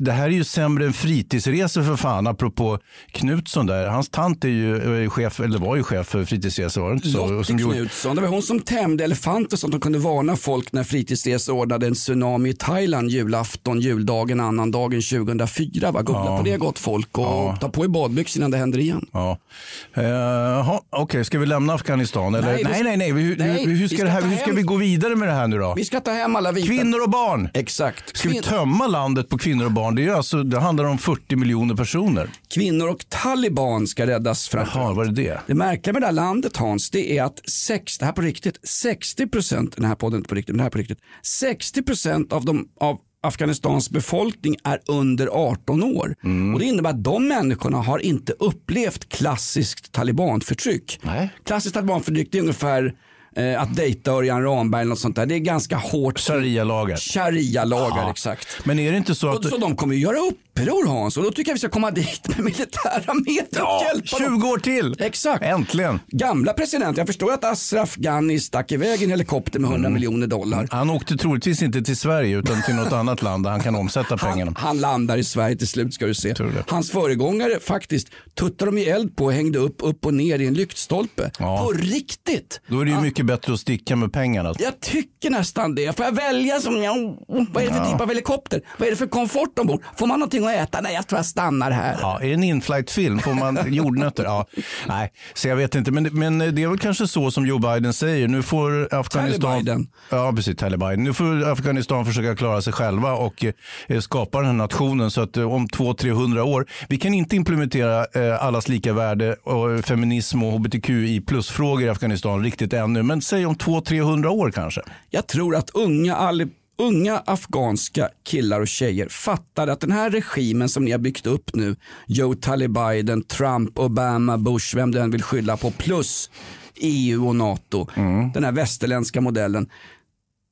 [SPEAKER 3] det här är ju sämre än fritidsresor för fan, apropå Knutsson där. Hans tant är ju eh, chef, eller var ju chef för fritidsresor, var det inte så? Gjorde-
[SPEAKER 2] Knutsson, det var hon som tämjde elefanter så att de kunde varna folk när fritidsresor ordnade en tsunami i Thailand julafton, juldagen, annandagen 2004. Va? Googla på det gott folk och ta på er badbyxor innan det händer igen.
[SPEAKER 3] Ja. Eh, jaha, Okej, ska vi lämna Afghanistan? Eller?
[SPEAKER 2] Nej,
[SPEAKER 3] Nej,
[SPEAKER 2] vi-
[SPEAKER 3] nej, nej. Hur,
[SPEAKER 2] Nej,
[SPEAKER 3] hur, hur,
[SPEAKER 2] vi
[SPEAKER 3] ska
[SPEAKER 2] ska
[SPEAKER 3] det här, hur ska vi gå vidare med det här nu då?
[SPEAKER 2] Vi ska ta hem alla vita.
[SPEAKER 3] Kvinnor och barn!
[SPEAKER 2] Exakt.
[SPEAKER 3] Ska vi
[SPEAKER 2] Kvin-
[SPEAKER 3] tömma landet på kvinnor och barn? Det, är alltså, det handlar om 40 miljoner personer.
[SPEAKER 2] Kvinnor och taliban ska räddas framför
[SPEAKER 3] Jaha, var det det?
[SPEAKER 2] Det märkliga med det här landet Hans, det är att sex, det här på riktigt, 60 procent, den här podden inte på riktigt, men det här är på riktigt, 60 procent av, de, av Afghanistans befolkning är under 18 år.
[SPEAKER 3] Mm.
[SPEAKER 2] Och Det innebär att de människorna har inte upplevt klassiskt talibanförtryck.
[SPEAKER 3] Nej.
[SPEAKER 2] Klassiskt talibanförtryck det är ungefär eh, att dejta Örjan Ramberg eller något sånt där. Det är ganska hårt.
[SPEAKER 3] Sharia-lagar.
[SPEAKER 2] Sharia-lagar,
[SPEAKER 3] Ja.
[SPEAKER 2] exakt.
[SPEAKER 3] Men är det inte så att...
[SPEAKER 2] Och så de kommer ju göra uppror Hans och då tycker jag vi ska komma dit med militära medel och
[SPEAKER 3] Ja,
[SPEAKER 2] hjälpa dem.
[SPEAKER 3] 20 år till!
[SPEAKER 2] Exakt.
[SPEAKER 3] Äntligen!
[SPEAKER 2] Gamla president, jag förstår att Ashraf Ghani stack iväg i en helikopter med 100 miljoner dollar.
[SPEAKER 3] Han åkte troligtvis inte till Sverige utan till något annat land där han kan omsätta pengarna.
[SPEAKER 2] Han, han landar i Sverige till slut ska du se. Hans föregångare faktiskt tuttade de i eld på och hängde upp, upp och ner i en lyktstolpe.
[SPEAKER 3] Ja.
[SPEAKER 2] På riktigt.
[SPEAKER 3] Då är det ju mycket bättre att sticka med pengarna.
[SPEAKER 2] Jag tycker nästan det. Får jag välja som, ja, vad är det för
[SPEAKER 3] Ja.
[SPEAKER 2] typ av helikopter? Vad är det för komfort ombord? Får man någonting att äta? Nej, jag tror jag stannar här.
[SPEAKER 3] Ja, är det en inflight-film? Får man jordnötter? Ja. Nej, så jag vet inte. Men, men det är väl kanske så som Joe Biden säger. Nu får Afghanistan...
[SPEAKER 2] Biden.
[SPEAKER 3] Ja, precis. Taliban. Nu får Afghanistan försöka klara sig själva och eh, skapa den här nationen så att eh, om 200-300 år, vi kan inte implementera eh, allas lika värde och feminism och hbtqi plus-frågor i Afghanistan riktigt ännu. Men säg om 200-300 år kanske.
[SPEAKER 2] Jag tror att unga, all, unga afghanska killar och tjejer fattar att den här regimen som ni har byggt upp nu, Joe Biden, Trump, Obama, Bush, vem den vill skylla på, plus EU och NATO, den här västerländska modellen.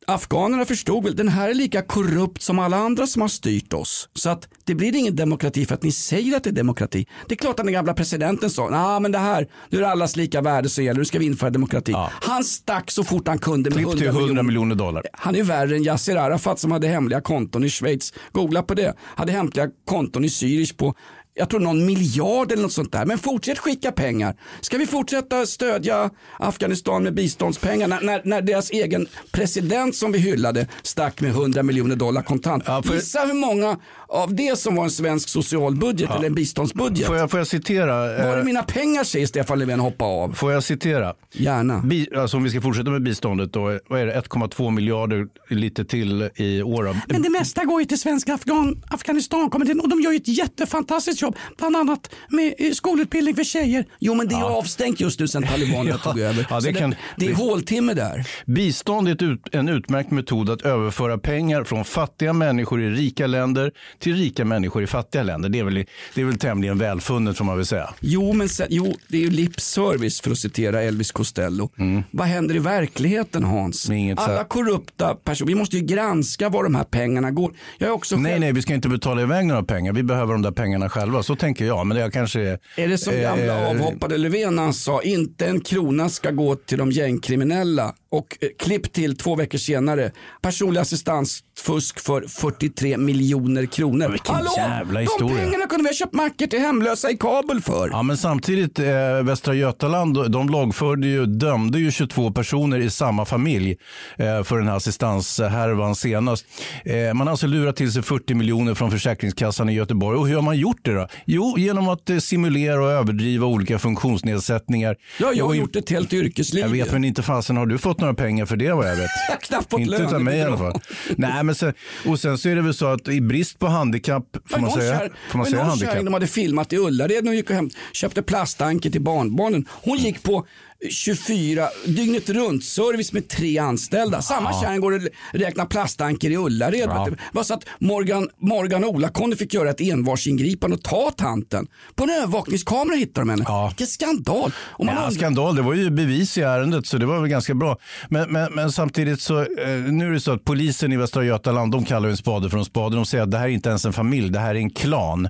[SPEAKER 2] Afghanerna förstod väl, den här är lika korrupt som alla andra som har styrt oss. Så att det blir ingen demokrati för att ni säger att det är demokrati. Det är klart att den gamla presidenten sa, nej men det här, nu är det allas lika värde som gäller, nu ska vi införa demokrati.
[SPEAKER 3] Ja.
[SPEAKER 2] Han stack så fort han kunde med
[SPEAKER 3] Klipp
[SPEAKER 2] 100
[SPEAKER 3] till 100
[SPEAKER 2] miljoner.
[SPEAKER 3] miljoner dollar.
[SPEAKER 2] Han är värre än Yasser Arafat som hade hemliga konton i Schweiz. Googla på det. Hade hemliga konton i Zürich på jag tror någon miljard eller något sånt där. Men fortsätt skicka pengar. Ska vi fortsätta stödja Afghanistan med biståndspengar när, när, när deras egen president som vi hyllade stack med 100 miljoner dollar kontant.
[SPEAKER 3] Ja, för-
[SPEAKER 2] Gissa hur många av det som var en svensk socialbudget eller en biståndsbudget.
[SPEAKER 3] Får jag, får jag citera?
[SPEAKER 2] Var är
[SPEAKER 3] eh,
[SPEAKER 2] mina pengar säger Stefan Löfven hoppa av.
[SPEAKER 3] Får jag citera?
[SPEAKER 2] Gärna.
[SPEAKER 3] Bi, alltså om vi ska fortsätta med biståndet då, vad är det, 1,2 miljarder lite till i år.
[SPEAKER 2] Men det mesta går ju till svenska Afghan, Afghanistan-kommittén och de gör ju ett jättefantastiskt jobb. Bland annat med eh, skolutbildning för tjejer. Jo men det är ju avstängt just nu sen talibanerna
[SPEAKER 3] Ja.
[SPEAKER 2] tog över.
[SPEAKER 3] Ja, det kan-
[SPEAKER 2] det, det är
[SPEAKER 3] det-
[SPEAKER 2] håltimme där.
[SPEAKER 3] Bistånd är ut, en utmärkt metod att överföra pengar från fattiga människor i rika länder till rika människor i fattiga länder. Det är väl, det är väl tämligen välfunnet får man väl säga.
[SPEAKER 2] Jo, men sen, jo, det är ju lip service för att citera Elvis Costello. Vad händer i verkligheten Hans? Alla korrupta personer, vi måste ju granska var de här pengarna går. Jag är också
[SPEAKER 3] Nej,
[SPEAKER 2] själv-
[SPEAKER 3] nej, vi ska inte betala iväg några pengar. Vi behöver de där pengarna själva. Så tänker jag. Men det kanske är...
[SPEAKER 2] Är det som gamla
[SPEAKER 3] eh,
[SPEAKER 2] avhoppade Löfven han sa inte en krona ska gå till de gängkriminella och eh, klipp till två veckor senare personlig assistansfusk för 43 miljoner kronor.
[SPEAKER 3] Vilken jävla
[SPEAKER 2] De
[SPEAKER 3] historia.
[SPEAKER 2] pengarna kunde vi ha köpt mackor till hemlösa i Kabul för.
[SPEAKER 3] Ja, men samtidigt, eh, Västra Götaland, de lagförde ju, dömde ju 22 personer i samma familj eh, för den här assistanshärvan senast. Eh, man har alltså lurat till sig 40 miljoner från Försäkringskassan i Göteborg. Och hur har man gjort det då? Jo, genom att eh, simulera och överdriva olika funktionsnedsättningar.
[SPEAKER 2] Ja, jag har
[SPEAKER 3] Och-
[SPEAKER 2] gjort ett helt yrkesliv.
[SPEAKER 3] Jag vet, men inte fasen har du fått några pengar för det vad jag vet.
[SPEAKER 2] Jag har knappt fått
[SPEAKER 3] inte
[SPEAKER 2] lön.
[SPEAKER 3] av mig i alla fall. Nej, men sen, och sen så är det väl så att i brist på handikapp, får man säga,
[SPEAKER 2] kär-
[SPEAKER 3] får man säga handikapp?
[SPEAKER 2] de hade filmat i Ullared och gick och hem, köpte plastanker till barnbarnen. Hon gick på 24, dygnet runt service med tre anställda. Samma kärring går och räknar plastanker i Ullared.
[SPEAKER 3] Ja.
[SPEAKER 2] Var så att Morgan, Morgan och Ola-Conny fick göra ett envarsingripande och ta tanten. På en övervakningskamera hittade de henne.
[SPEAKER 3] Ja.
[SPEAKER 2] Vilken skandal. Och man
[SPEAKER 3] Ja,
[SPEAKER 2] undrar-
[SPEAKER 3] skandal, det var ju bevis i ärendet så det var väl ganska bra. Men, men, men samtidigt så, eh, nu är det så att polisen i Västra Götaland, de kallar en spade för en spade. De säger att det här är inte ens en familj, det här är en klan.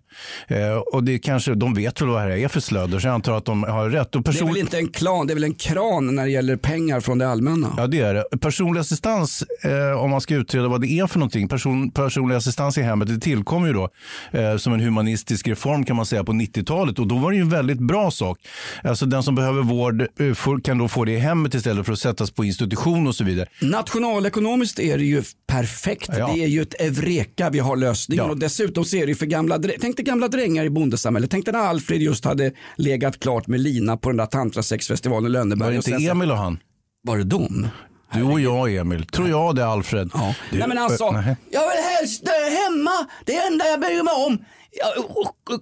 [SPEAKER 3] Eh, och det kanske, de vet väl vad det här är för slödder så jag antar att de har rätt. Och
[SPEAKER 2] Det är
[SPEAKER 3] person...
[SPEAKER 2] väl inte en klan, det är väl en kran när det gäller pengar från det allmänna.
[SPEAKER 3] Ja, det är det. Personlig assistans, eh, om man ska utreda vad det är för någonting. Person, personlig assistans i hemmet, det tillkom ju då eh, som en humanistisk reform kan man säga på 90-talet. Och då var det ju en väldigt bra sak. Alltså den som behöver vård eh, kan då få det i hemmet istället för att sättas på institution och så vidare.
[SPEAKER 2] Nationalekonomiskt är det ju perfekt.
[SPEAKER 3] Ja.
[SPEAKER 2] Det är ju ett eureka vi har lösningen.
[SPEAKER 3] Ja.
[SPEAKER 2] Och dessutom så är det ju för gamla, tänk dig gamla drängar i bondesamhället. Tänk dig när Alfred just hade legat klart med Lina på den där tantrasexfestivalen Lönneberg.
[SPEAKER 3] Var det inte Emil och han?
[SPEAKER 2] Var det dem?
[SPEAKER 3] Du och jag Emil. Tror jag det Alfred.
[SPEAKER 2] Ja.
[SPEAKER 3] Du,
[SPEAKER 2] Nej men
[SPEAKER 3] eh, nej.
[SPEAKER 2] jag vill helst dö hemma. Det enda jag bryr mig om.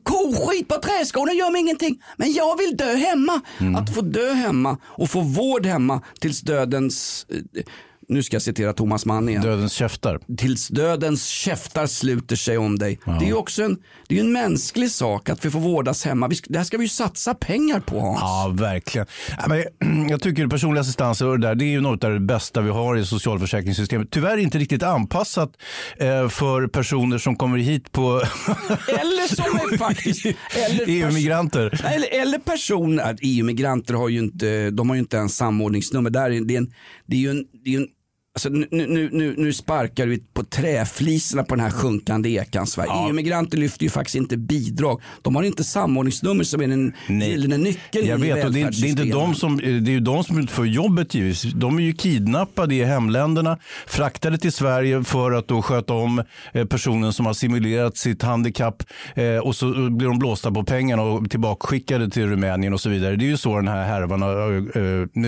[SPEAKER 2] Koskit på träskålen gör mig ingenting. Men jag vill dö hemma.
[SPEAKER 3] Mm.
[SPEAKER 2] Att få dö hemma och få vård hemma tills dödens, eh, nu ska jag citera Thomas Mann igen.
[SPEAKER 3] Dödens käftar.
[SPEAKER 2] tills dödens käftar sluter sig om dig. Det är ju också en, det är en mänsklig sak att vi får vårdas hemma. Vi, det här ska vi ju satsa pengar på Hans.
[SPEAKER 3] Ja, verkligen. Ja, men jag tycker personlig assistans och det, där, det är ju något av det bästa vi har i socialförsäkringssystemet. Tyvärr inte riktigt anpassat eh, för personer som kommer hit på
[SPEAKER 2] Eller som är faktiskt...
[SPEAKER 3] EU-migranter.
[SPEAKER 2] Nej, Eller, eller personer, EU-migranter har ju inte, de har ju inte ens samordningsnummer. Där är, det, är en, det är en, det är en Alltså, nu, nu, nu, nu sparkar vi på träfliserna på den här sjunkande ekan Sverige. EU-migranter lyfter ju faktiskt inte bidrag. De har inte samordningsnummer som är den gyllene nyckeln
[SPEAKER 3] Jag vet, och det, är, det är inte de som, det är ju de som utför jobbet givetvis. De är ju kidnappade i hemländerna, fraktade till Sverige för att då sköta om eh, personen som har simulerat sitt handikapp eh, och så blir de blåsta på pengarna och tillbakaskickade till Rumänien och så vidare. Det är ju så den här härvan har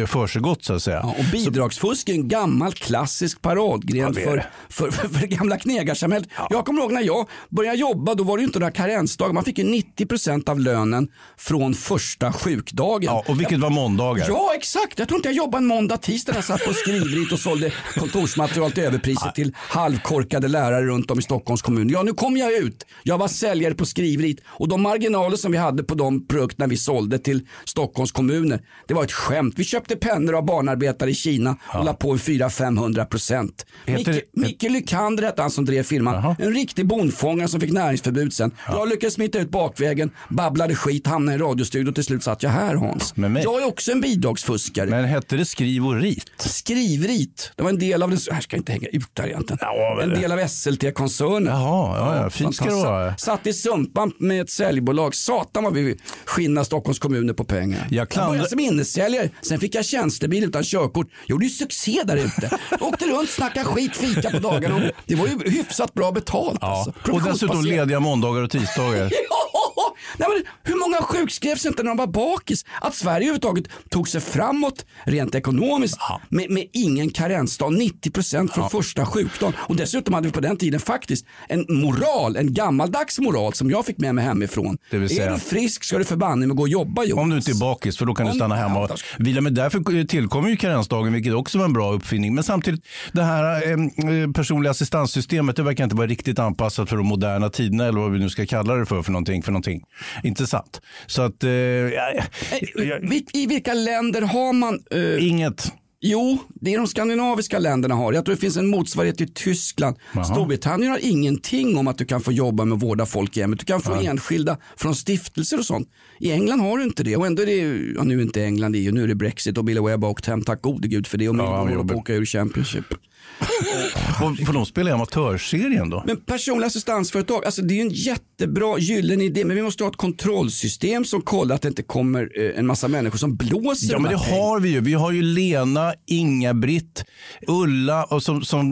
[SPEAKER 3] eh, försiggått så att säga.
[SPEAKER 2] Ja, och bidragsfusk är en gammal klassisk paradgren
[SPEAKER 3] ja,
[SPEAKER 2] för, för, för, för gamla knegarsamhället. Ja. Jag kommer ihåg när jag började jobba, då var det ju inte några karensdagar. Man fick ju 90 procent av lönen från första sjukdagen.
[SPEAKER 3] Ja, och vilket var måndagar.
[SPEAKER 2] Ja, exakt. Jag tror inte jag jobbade en måndag, tisdag när jag satt på skrivrit och sålde kontorsmaterial till överpriser ja. till halvkorkade lärare runt om i Stockholms kommun. Ja, nu kom jag ut. Jag var säljare på skrivrit och de marginaler som vi hade på de produkterna vi sålde till Stockholms kommuner, det var ett skämt. Vi köpte pennor av barnarbetare i Kina och ja. la på 400-500 500
[SPEAKER 3] procent.
[SPEAKER 2] Micke Lykander hette han som drev filmen.
[SPEAKER 3] Aha.
[SPEAKER 2] En riktig bondfångare som fick näringsförbud sen. Ja. Jag lyckades smita ut bakvägen, babblade skit, hamnade i radiostudion och till slut satt jag här Hans. Jag är också en bidragsfuskare.
[SPEAKER 3] Men hette det skriv och rit?
[SPEAKER 2] Skrivrit. Det var en del av den, här ska jag inte hänga ut där egentligen.
[SPEAKER 3] Ja,
[SPEAKER 2] en del av SLT-koncernen.
[SPEAKER 3] Jaha, ja, ja. fint ska det vara.
[SPEAKER 2] Satt i sumpan med ett säljbolag. Satan vad vi skinna Stockholms kommuner på pengar.
[SPEAKER 3] Jag,
[SPEAKER 2] klandra...
[SPEAKER 3] jag
[SPEAKER 2] började som innesäljare, sen fick jag tjänstebil utan körkort. Gjorde ju succé där ute. Åkte runt, snackade skit, fika på dagarna. Det var ju hyfsat bra betalt.
[SPEAKER 3] Ja.
[SPEAKER 2] Alltså.
[SPEAKER 3] Och dessutom lediga måndagar och tisdagar.
[SPEAKER 2] Ja, nej, men hur många sjukskrevs inte när de var bakis? Att Sverige överhuvudtaget tog sig framåt rent ekonomiskt med, med ingen karensdag, 90% från första sjukdagen. Och dessutom hade vi på den tiden faktiskt en moral, en gammaldags moral som jag fick med mig hemifrån.
[SPEAKER 3] Det vill säga-
[SPEAKER 2] Är du frisk ska du förbanne mig gå och jobba Jonas.
[SPEAKER 3] Om du inte är bakis, för då kan du
[SPEAKER 2] Om-
[SPEAKER 3] stanna hemma och
[SPEAKER 2] Ja,
[SPEAKER 3] vila. Men därför tillkommer ju karensdagen, vilket också var en bra uppfinning. Men samtidigt, det här eh, personliga assistanssystemet, det verkar inte vara riktigt anpassat för de moderna tiderna, eller vad vi nu ska kalla det för, för någonting. För någonting. Intressant. Så att, eh, ja, ja,
[SPEAKER 2] Eh, I vilka länder har man eh,
[SPEAKER 3] inget.
[SPEAKER 2] Jo, det är de skandinaviska länderna har. Jag tror det finns en motsvarighet i Tyskland.
[SPEAKER 3] Jaha.
[SPEAKER 2] Storbritannien har ingenting om att du kan få jobba med att vårda folk i hemmet. Du kan få enskilda från stiftelser och sånt. I England har du inte det. Och ändå är det, ja, nu är inte England EU, nu är det Brexit och Billy Webb har åkt hem. Tack gode gud för det. Och
[SPEAKER 3] Ja,
[SPEAKER 2] Millwall håller på att åka ur Championship.
[SPEAKER 3] Får de spela i amatörserien då?
[SPEAKER 2] Men personliga assistansföretag, alltså det är ju en jättebra gyllene idé. Men vi måste ha ett kontrollsystem som kollar att det inte kommer eh, en massa människor som blåser
[SPEAKER 3] Ja, men det har vi ju. Vi har ju Lena, Inga-Britt, Ulla och som, som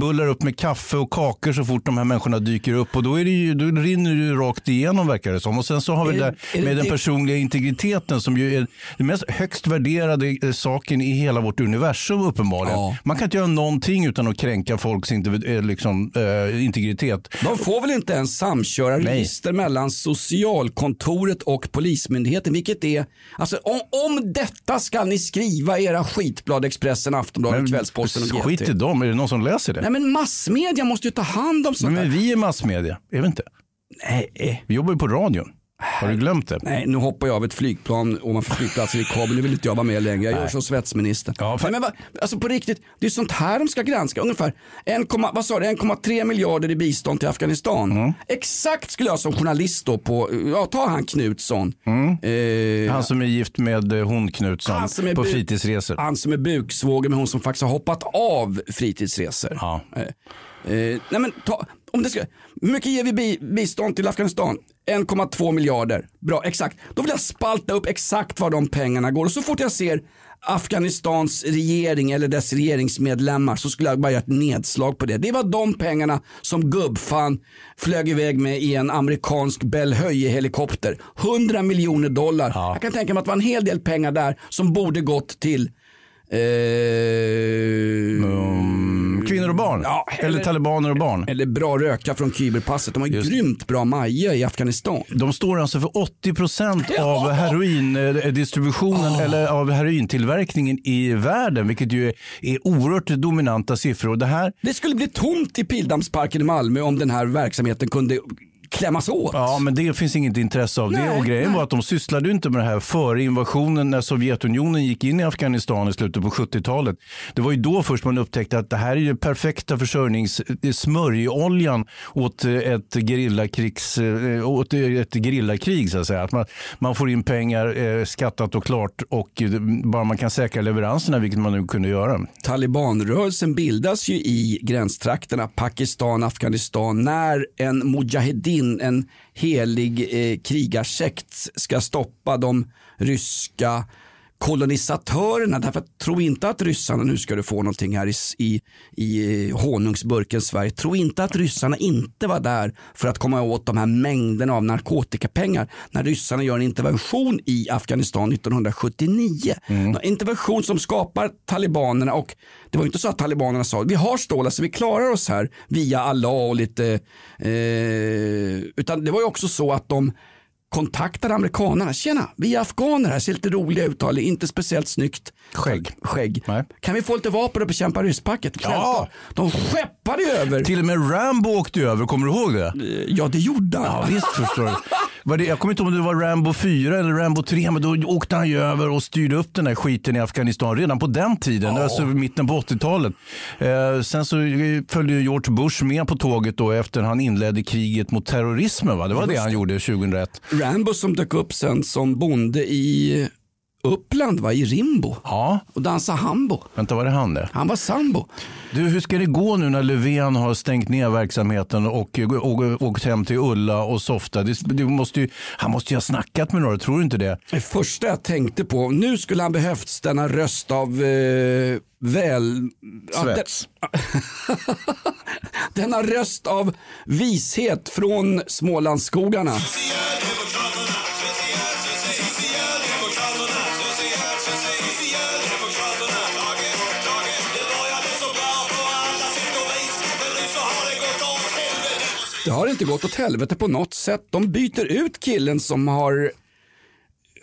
[SPEAKER 3] bullar upp med kaffe och kakor så fort de här människorna dyker upp. Och då, är det ju, då rinner det ju rakt igenom verkar det som. Och sen så har vi det där med den personliga integriteten som ju är den mest högst värderade eh, saken i hela vårt universum uppenbarligen.
[SPEAKER 2] Ja.
[SPEAKER 3] Man kan inte göra någonting någonting utan att kränka folks eh, liksom, eh, integritet.
[SPEAKER 2] De får väl inte ens samköra
[SPEAKER 3] Nej.
[SPEAKER 2] register mellan socialkontoret och polismyndigheten, vilket är, alltså om, om detta ska ni skriva era skitblad Expressen, Aftonbladet, Kvällsposten och
[SPEAKER 3] skit i
[SPEAKER 2] GT.
[SPEAKER 3] dem, är det någon som läser det?
[SPEAKER 2] Nej men massmedia måste ju ta hand om sånt
[SPEAKER 3] Men, men vi är massmedia, är vi inte?
[SPEAKER 2] Nej,
[SPEAKER 3] Vi jobbar ju på radion. Har du glömt det?
[SPEAKER 2] nej, nu hoppar jag av ett flygplan ovanför flygplatsen i Kabul. Nu vill inte jag vara med längre. Jag gör som svetsminister.
[SPEAKER 3] Ja, för-
[SPEAKER 2] men, va- alltså på riktigt, det är sånt här de ska granska. Ungefär 1, vad sa du, 1,3 miljarder i bistånd till Afghanistan.
[SPEAKER 3] Mm.
[SPEAKER 2] Exakt skulle jag som journalist då på, ja ta han Knutsson. Eh,
[SPEAKER 3] Han som är gift med eh, hon Knutsson på
[SPEAKER 2] bu-
[SPEAKER 3] fritidsresor.
[SPEAKER 2] Han som är buksvåger med hon som faktiskt har hoppat av fritidsresor.
[SPEAKER 3] Ja.
[SPEAKER 2] Eh, eh, nej men ta, om det ska, hur mycket ger vi bi, bistånd till Afghanistan? 1,2 miljarder. Bra, exakt. Då vill jag spalta upp exakt var de pengarna går och så fort jag ser Afghanistans regering eller dess regeringsmedlemmar så skulle jag bara göra ett nedslag på det. Det var de pengarna som gubbfan flög iväg med i en amerikansk Bell Höje-helikopter. 100 miljoner dollar. Jag kan tänka mig att det var en hel del pengar där som borde gått till eh,
[SPEAKER 3] Kvinnor och barn.
[SPEAKER 2] Ja,
[SPEAKER 3] eller...
[SPEAKER 2] eller-
[SPEAKER 3] talibaner och barn.
[SPEAKER 2] eller bra röka från Kyberpasset. De har ju grymt bra maja i Afghanistan.
[SPEAKER 3] De står alltså för 80 procent av heroindistributionen eller av herointillverkningen i världen, vilket ju är, är oerhört dominanta siffror. Det här
[SPEAKER 2] Det skulle bli tomt i Pildammsparken i Malmö om den här verksamheten kunde klämmas åt.
[SPEAKER 3] Ja, men det finns inget intresse av det.
[SPEAKER 2] Nej,
[SPEAKER 3] Och grejen
[SPEAKER 2] nej.
[SPEAKER 3] var att de sysslade inte med det här före invasionen när Sovjetunionen gick in i Afghanistan i slutet på 70-talet. Det var ju då först man upptäckte att det här är ju perfekta försörjnings det är smörjoljan åt eh, ett gerillakrigs eh, åt ett gerillakrig så att säga. Att man, man får in pengar eh, skattat och klart och eh, bara man kan säkra leveranserna, vilket man nu kunde göra.
[SPEAKER 2] Talibanrörelsen bildas ju i gränstrakterna Pakistan, Afghanistan när en mujahedin, en helig eh, krigarsekt ska stoppa de ryska kolonisatörerna. Därför att tro inte att ryssarna, nu ska du få någonting här i, i, i eh, honungsburken Sverige, tro inte att ryssarna inte var där för att komma åt de här mängderna av narkotikapengar när ryssarna gör en intervention i Afghanistan 1979. En intervention som skapar talibanerna och det var inte så att talibanerna sa vi har stål, alltså vi klarar oss här via Allah och lite, eh, utan det var ju också så att de kontaktade amerikanerna. Tjena, vi är afghaner här, ser lite roliga ut, har inte speciellt snyggt
[SPEAKER 3] Skägg.
[SPEAKER 2] skägg. Kan vi få lite vapen och bekämpa rysspacket? Självklart. De skeppade över.
[SPEAKER 3] Till och med Rambo åkte över, kommer du ihåg det?
[SPEAKER 2] Ja, det gjorde han.
[SPEAKER 3] Ja, visst förstår du. Var det, jag kommer inte ihåg om det var Rambo 4 eller Rambo 3, men då åkte han ju över och styrde upp den här skiten i Afghanistan redan på den tiden, alltså mitten på 80-talet. Eh, sen så följde George Bush med på tåget då efter han inledde kriget mot terrorismen. Va? Det var det han gjorde 2001.
[SPEAKER 2] Rambo som dök upp sen som bonde i Uppland, va? i Rimbo.
[SPEAKER 3] Ja,
[SPEAKER 2] Och dansade hambo.
[SPEAKER 3] vänta var det han det?
[SPEAKER 2] Han var sambo.
[SPEAKER 3] Du, hur ska det gå nu när Löfven har stängt ner verksamheten och, åkt hem till Ulla och Softa? Det, det måste ju, han måste ju ha snackat med några, tror du inte det?
[SPEAKER 2] Det första jag tänkte på, nu skulle han behövts denna röst av eh, väl...
[SPEAKER 3] Svets.
[SPEAKER 2] denna röst av vishet från Smålandsskogarna. Inte gått åt helvete på något sätt. De byter ut killen som har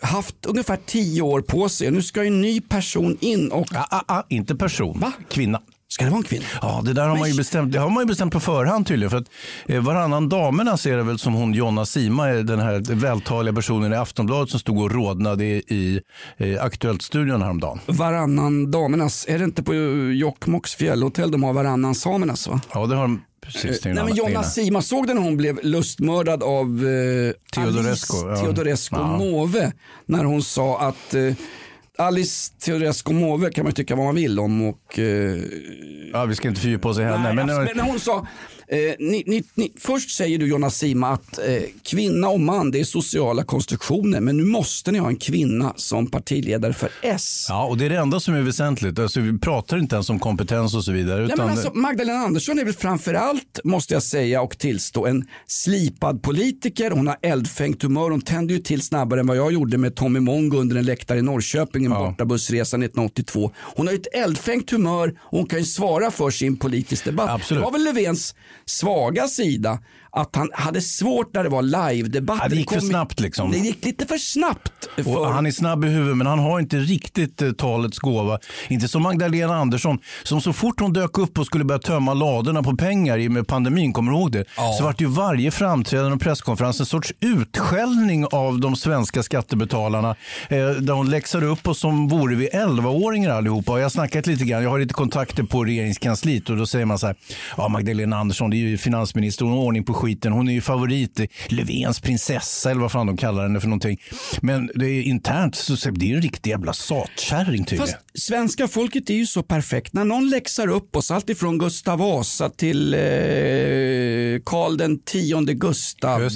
[SPEAKER 2] haft ungefär tio år på sig. Nu ska en ny person in och...
[SPEAKER 3] Ah, ah, ah, inte person,
[SPEAKER 2] Va?
[SPEAKER 3] kvinna.
[SPEAKER 2] Ska det vara en kvinna?
[SPEAKER 3] Ja, det där har man ju bestämt, det har man ju bestämt på förhand tydligen. För att eh, varannan damernas är det väl som hon Jonna Sima, den här vältaliga personen i Aftonbladet som stod och rodnade i, i eh, Aktuellt-studion häromdagen.
[SPEAKER 2] Varannan damernas, är det inte på Jokkmokks fjällhotell de har varannan samernas va?
[SPEAKER 3] Ja, det har de precis. ju
[SPEAKER 2] Nej
[SPEAKER 3] en
[SPEAKER 2] men Jonna Sima, såg du när hon blev lustmördad av eh,
[SPEAKER 3] Teodorescu,
[SPEAKER 2] Alice
[SPEAKER 3] ja.
[SPEAKER 2] Teodorescu
[SPEAKER 3] Ja.
[SPEAKER 2] Måwe? När hon sa att eh, Alice Teodorescu Måwe kan man tycka vad man vill om och eh,
[SPEAKER 3] Ja, vi ska inte fördjupa oss i henne.
[SPEAKER 2] Nej,
[SPEAKER 3] men,
[SPEAKER 2] absolut. men när hon sa Eh, ni, ni, ni, först säger du Jonas Sima att eh, kvinna och man det är sociala konstruktioner men nu måste ni ha en kvinna som partiledare för S.
[SPEAKER 3] Ja, och det är det enda som är väsentligt. Alltså, vi pratar inte ens om kompetens och så vidare.
[SPEAKER 2] Nej,
[SPEAKER 3] Utan...
[SPEAKER 2] men alltså, Magdalena Andersson är väl framförallt, måste jag säga och tillstå, en slipad politiker. Hon har eldfängt humör. Hon tände ju till snabbare än vad jag gjorde med Tommy Mongo under en läktare i Norrköping, en
[SPEAKER 3] Ja.
[SPEAKER 2] bortabussresa 1982. Hon har ju ett eldfängt humör och hon kan ju svara för sin politisk debatt.
[SPEAKER 3] Absolut.
[SPEAKER 2] Det var väl Löfvens svaga sida att han hade svårt när det var live-debatt.
[SPEAKER 3] Ja, det gick för snabbt liksom.
[SPEAKER 2] Det gick lite för snabbt. För...
[SPEAKER 3] Och han är snabb i huvudet men han har inte riktigt eh, talets gåva. Inte som Magdalena Andersson som så fort hon dök upp och skulle börja tömma ladorna på pengar i med pandemin, kommer du ihåg det? Så vart ju varje framträdande och presskonferens en sorts utskällning av de svenska skattebetalarna. Eh, där hon läxade upp oss som vore vi 11-åringar allihopa. Och jag har snackat lite grann, jag har lite kontakter på regeringskansliet och då säger man så här, ja Magdalena Andersson det är ju finansminister, hon har ordning på skiten, hon är ju favorit, Löfvens prinsessa eller vad fan de kallar henne för någonting. Men det är internt så det är en riktig jävla satkärring tydligen.
[SPEAKER 2] Fast svenska folket är ju så perfekt. När någon läxar upp oss, allt ifrån Gustav Vasa till eh, Karl den tionde Gustav.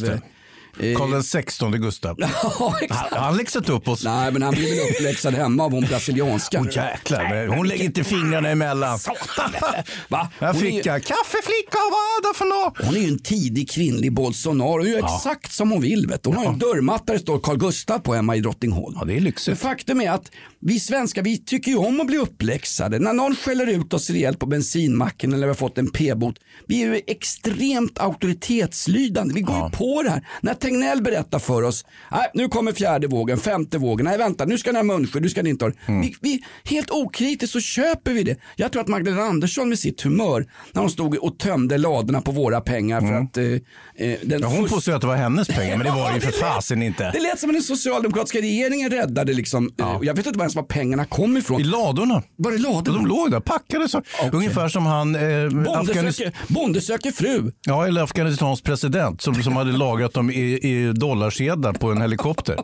[SPEAKER 2] Eh,
[SPEAKER 3] Karl den 16 Gustav.
[SPEAKER 2] ja,
[SPEAKER 3] Han
[SPEAKER 2] exakt.
[SPEAKER 3] han har läxat upp oss.
[SPEAKER 2] Nej, men han blir väl uppläxad hemma av hon brasilianska.
[SPEAKER 3] Åh jäklar, men hon lägger inte fingrarna emellan.
[SPEAKER 2] Va?
[SPEAKER 3] Här fick
[SPEAKER 2] ju-
[SPEAKER 3] jag kaffeflicka, vad är det för något?
[SPEAKER 2] Hon är ju en tidig kvinnlig Bolsonaro. Hon gör exakt som hon vill. Vet. Hon har ju en dörrmatta det står Carl Gustav på hemma i Drottningholm.
[SPEAKER 3] Ja, det är
[SPEAKER 2] Men
[SPEAKER 3] lyxigt.
[SPEAKER 2] faktum är att vi svenskar vi tycker ju om att bli uppläxade. När någon skäller ut oss rejält på bensinmacken eller vi har fått en p-bot. Vi är ju extremt auktoritetslydande. Vi går ju på det här. När Tegnell berättar för oss, nej nu kommer fjärde vågen, femte vågen, nej vänta nu ska ni ha munskydd, nu ska ni inte ha det."
[SPEAKER 3] Mm.
[SPEAKER 2] vi, vi, Helt okritiskt så köper vi det. Jag tror att Magdalena Andersson med sitt humör när hon stod och tömde ladorna på våra pengar för att eh, eh, den
[SPEAKER 3] Mm. Ja, hon
[SPEAKER 2] fusk-
[SPEAKER 3] påstår att det var hennes pengar, men det var det ju för fasen inte.
[SPEAKER 2] Det lät som att den socialdemokratiska regeringen räddade liksom, eh, jag vet inte ens var pengarna kom ifrån.
[SPEAKER 3] I ladorna.
[SPEAKER 2] Var det ladorna?
[SPEAKER 3] De låg där packade så. Ungefär som han, eh,
[SPEAKER 2] Bonde
[SPEAKER 3] Afghanis-
[SPEAKER 2] söker, bonde söker fru.
[SPEAKER 3] ja, eller Afghanistans president som, som hade lagrat dem i, i dollarsedlar på en helikopter.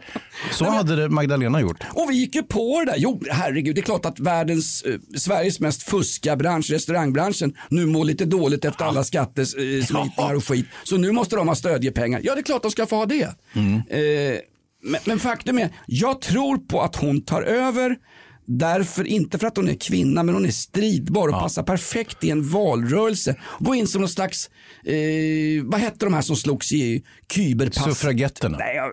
[SPEAKER 3] Så hade det Magdalena gjort.
[SPEAKER 2] Och vi gick ju på det där. Jo, herregud, det är klart att världens, eh, Sveriges mest fuska bransch, restaurangbranschen, nu mår lite dåligt efter alla skattesmitningar och skit. Så nu måste de ha stödjepengar. Ja, det är klart de ska få ha det. Eh, men, men faktum är, jag tror på att hon tar över. Därför, inte för att hon är kvinna, men hon är stridbar och passar perfekt i en valrörelse. Gå in som någon slags, eh, vad hette de här som slogs i kyberpass?
[SPEAKER 3] Suffragetterna.
[SPEAKER 2] Nej,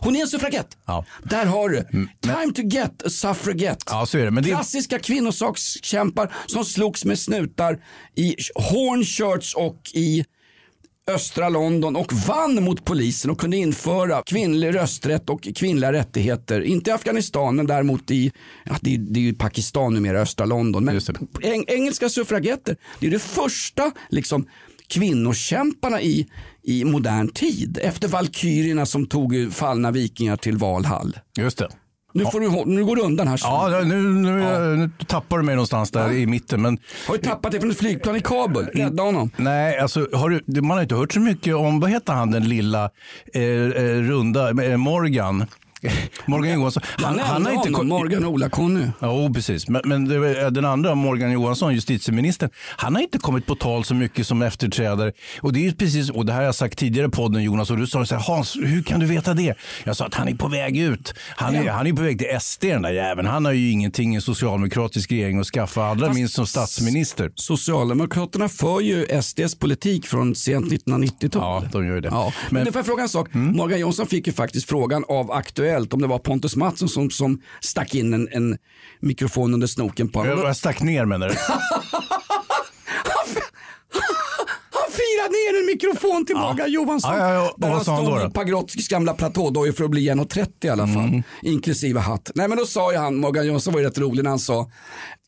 [SPEAKER 2] Hon är en suffragett.
[SPEAKER 3] Ja.
[SPEAKER 2] Där har du. Time to get a suffragette.
[SPEAKER 3] Ja, så är det. Men det
[SPEAKER 2] Klassiska kvinnosakskämpar som slogs med snutar i Hornchurch och i östra London och vann mot polisen och kunde införa kvinnlig rösträtt och kvinnliga rättigheter. Inte i Afghanistan men däremot i, ja, det, är, det är ju Pakistan numera, östra London. Men eng, engelska suffragetter, det är det första liksom, kvinnokämparna i, i modern tid. Efter valkyrierna som tog fallna vikingar till Valhall.
[SPEAKER 3] Just det.
[SPEAKER 2] Nu, får du, nu går du undan här.
[SPEAKER 3] Ja, nu, nu, nu tappar du mig någonstans där i mitten. Men
[SPEAKER 2] Har du tappat det från ett flygplan i Kabul? Rädda honom.
[SPEAKER 3] Nej, alltså, har du, man har inte hört så mycket om, vad heter han den lilla eh, eh, runda, eh, Morgan. Morgan Johansson.
[SPEAKER 2] Han, han har inte
[SPEAKER 3] kom-
[SPEAKER 2] Morgan och Ola-Conny.
[SPEAKER 3] Ja, precis. Men, men var- den andra, Morgan Johansson, justitieministern, han har inte kommit på tal så mycket som efterträdare. Och det är precis, och det här har jag sagt tidigare i podden Jonas, och du sa så här, Hans, hur kan du veta det? Jag sa att han är på väg ut. Han är, han är på väg till SD den där jäveln. Han har ju ingenting i en socialdemokratisk regering att skaffa, allra
[SPEAKER 2] Fast-
[SPEAKER 3] minst som statsminister.
[SPEAKER 2] Socialdemokraterna för ju SDs politik från sent 1990-tal.
[SPEAKER 3] Ja, de gör ju det.
[SPEAKER 2] Ja. Men,
[SPEAKER 3] Men-
[SPEAKER 2] får jag fråga en sak. Morgan Johansson fick ju faktiskt frågan av Aktuellt om det var Pontus Mattsson som, som stack in en, en mikrofon under snoken på honom.
[SPEAKER 3] Jag, stack ner menar du?
[SPEAKER 2] Ner en mikrofon till Morgan Johansson.
[SPEAKER 3] Ja, ja, ja. Och
[SPEAKER 2] Där han stod i Pagrotskys gamla platådojor för att bli 1,30 i alla fall.
[SPEAKER 3] Mm.
[SPEAKER 2] Inklusive hatt. Nej men då sa ju han, Morgan Johansson var ju rätt rolig när han sa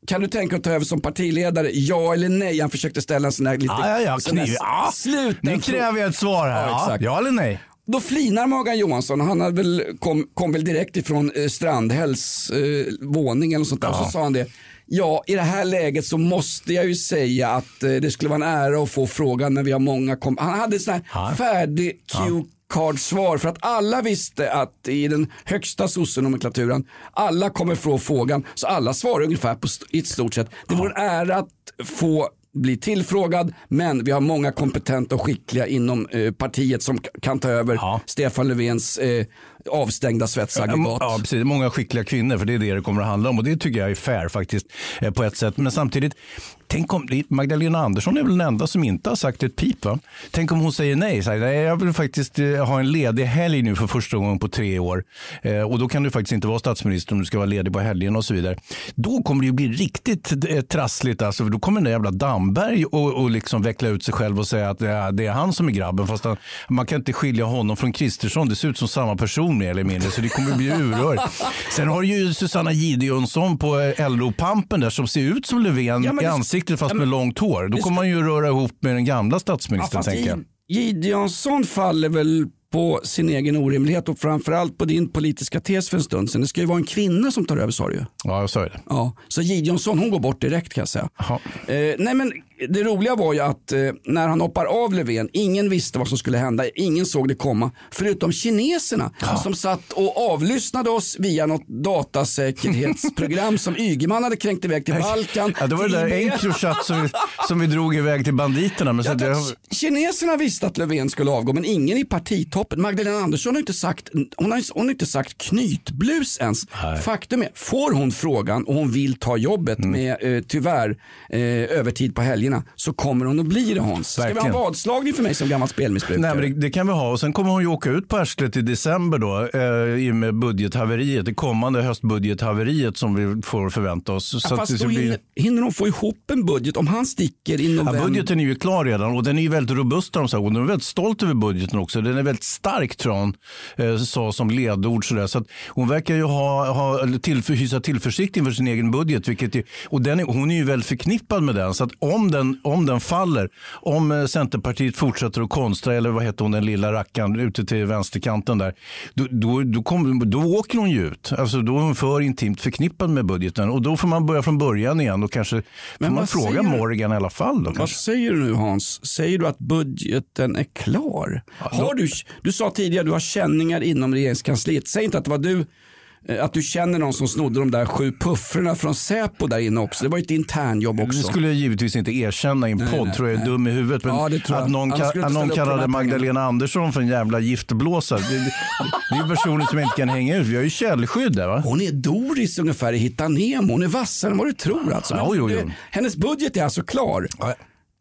[SPEAKER 2] kan du tänka dig att ta över som partiledare? Ja eller nej? Han försökte ställa en sån här lite...
[SPEAKER 3] Ja, ja, ja, kniv. Ja.
[SPEAKER 2] sluten
[SPEAKER 3] Nu kräver jag ett svar här.
[SPEAKER 2] Ja,
[SPEAKER 3] Ja, ja eller nej?
[SPEAKER 2] Då flinar Morgan Johansson, han hade väl, kom, kom väl direkt ifrån eh, Strandhälls eh, våning eller sånt där. Och så sa han det. Ja, i det här läget så måste jag ju säga att eh, det skulle vara en ära att få frågan när vi har många kom Han hade sån här
[SPEAKER 3] Ja.
[SPEAKER 2] färdig cue card-svar för att alla visste att i den högsta sossenomenklaturen alla kommer få frågan så alla svarar ungefär på st- i stort sett. Det vore en ära att få bli tillfrågad men vi har många kompetenta och skickliga inom eh, partiet som kan ta över
[SPEAKER 3] Ja.
[SPEAKER 2] Stefan Löfvens eh, avstängda svetsaggregat.
[SPEAKER 3] Ja, precis. Många skickliga kvinnor, för det är det det kommer att handla om. Och det tycker jag är fair faktiskt eh, på ett sätt. Men samtidigt, tänk om Magdalena Andersson är väl den enda som inte har sagt ett pip. Va? Tänk om hon säger nej. Säger, nej jag vill faktiskt eh, ha en ledig helg nu för första gången på tre år. Eh, och då kan du faktiskt inte vara statsminister om du ska vara ledig på helgen och så vidare. Då kommer det ju bli riktigt eh, trassligt. Alltså, för då kommer den där jävla Damberg och, och liksom veckla ut sig själv och säga att det är, det är han som är grabben. Fast han, man kan inte skilja honom från Kristersson. Det ser ut som samma person mer eller mindre. Så det kommer bli urrörigt. Sen har du ju Susanna Gideonsson på eh, LO-pampen där som ser ut som Löfven
[SPEAKER 2] Ja,
[SPEAKER 3] i ansiktet fast
[SPEAKER 2] Ja,
[SPEAKER 3] med långt hår. Då kommer man ju röra ihop med den gamla
[SPEAKER 2] Ja,
[SPEAKER 3] statsministern
[SPEAKER 2] fast
[SPEAKER 3] tänker jag.
[SPEAKER 2] Gi- Gideonsson faller väl på sin egen orimlighet och framförallt på din politiska tes för en stund sedan. Det ska ju vara en kvinna som tar över sa du ju.
[SPEAKER 3] Ja, jag sa ju det.
[SPEAKER 2] Ja, så Gideonsson hon går bort direkt kan jag säga. Eh, nej men det roliga var ju att eh, när han hoppar av Löfven, ingen visste vad som skulle hända, ingen såg det komma. Förutom kineserna som satt och avlyssnade oss via något datasäkerhetsprogram som Ygeman hade kränkt iväg till Balkan.
[SPEAKER 3] Ja, det var det där. Encrochat som vi, som vi drog iväg till banditerna. Men
[SPEAKER 2] Ja,
[SPEAKER 3] det,
[SPEAKER 2] kineserna visste att Löfven skulle avgå men ingen i partitoppen. Magdalena Andersson har inte sagt, hon har, hon har inte sagt knytblus ens. Faktum är, får hon frågan och hon vill ta jobbet
[SPEAKER 3] Mm.
[SPEAKER 2] med eh, tyvärr eh, övertid på helgerna så kommer hon att bli det Hans. Ska vi ha
[SPEAKER 3] Verkligen.
[SPEAKER 2] vadslagning för mig som gammal spelmissbrukare?
[SPEAKER 3] Nej, men det, det kan vi ha. Och sen kommer hon ju åka ut på arslet i december då, eh, i och med budgethaveriet, det kommande höstbudgethaveriet som vi får förvänta oss.
[SPEAKER 2] Ja,
[SPEAKER 3] Så att
[SPEAKER 2] fast
[SPEAKER 3] det
[SPEAKER 2] då
[SPEAKER 3] blir-
[SPEAKER 2] hinner, hon få ihop en budget om han sticker i
[SPEAKER 3] Ja,
[SPEAKER 2] november?
[SPEAKER 3] budgeten är ju klar redan och den är ju väldigt robust. de de är väldigt stolt över budgeten också. Den är väldigt stark tror hon, eh, sa som ledord. Sådär. Så att hon verkar ju ha, ha tillför, hysa tillförsikt inför sin egen budget. Vilket är, och den är, hon är ju väldigt förknippad med den. Så att om den, om den faller, om eh, Centerpartiet fortsätter att konstra, eller vad heter hon, den lilla rackaren ute till vänsterkanten där, då, då, då, kommer- då åker hon ju ut. Alltså, då är hon för intimt förknippad med budgeten. Och då får man börja från början igen och kanske får
[SPEAKER 2] Men
[SPEAKER 3] man
[SPEAKER 2] vad
[SPEAKER 3] fråga
[SPEAKER 2] säger?
[SPEAKER 3] Morgan i alla fall. Då,
[SPEAKER 2] Vad säger du nu Hans? Säger du att budgeten är klar? Har du, du sa tidigare att du har känningar inom regeringskansliet. Säg inte att det var du att du känner någon som snodde de där sju puffrorna från Säpo där inne också. Det var ju ett internjobb också.
[SPEAKER 3] Det skulle jag givetvis inte erkänna i en podd,
[SPEAKER 2] nej,
[SPEAKER 3] tror jag är
[SPEAKER 2] nej.
[SPEAKER 3] dum i huvudet. Men
[SPEAKER 2] Ja, jag.
[SPEAKER 3] att någon, ka- att någon kallade Magdalena Andersson för en jävla giftblåsare, det, det, det är personer som inte kan hänga ut. Vi har ju källskydd där va?
[SPEAKER 2] Hon är Doris ungefär i Hitta Nemo. Hon är vassare än vad du tror. Alltså.
[SPEAKER 3] Ja, jo.
[SPEAKER 2] Det- Hennes budget är alltså klar.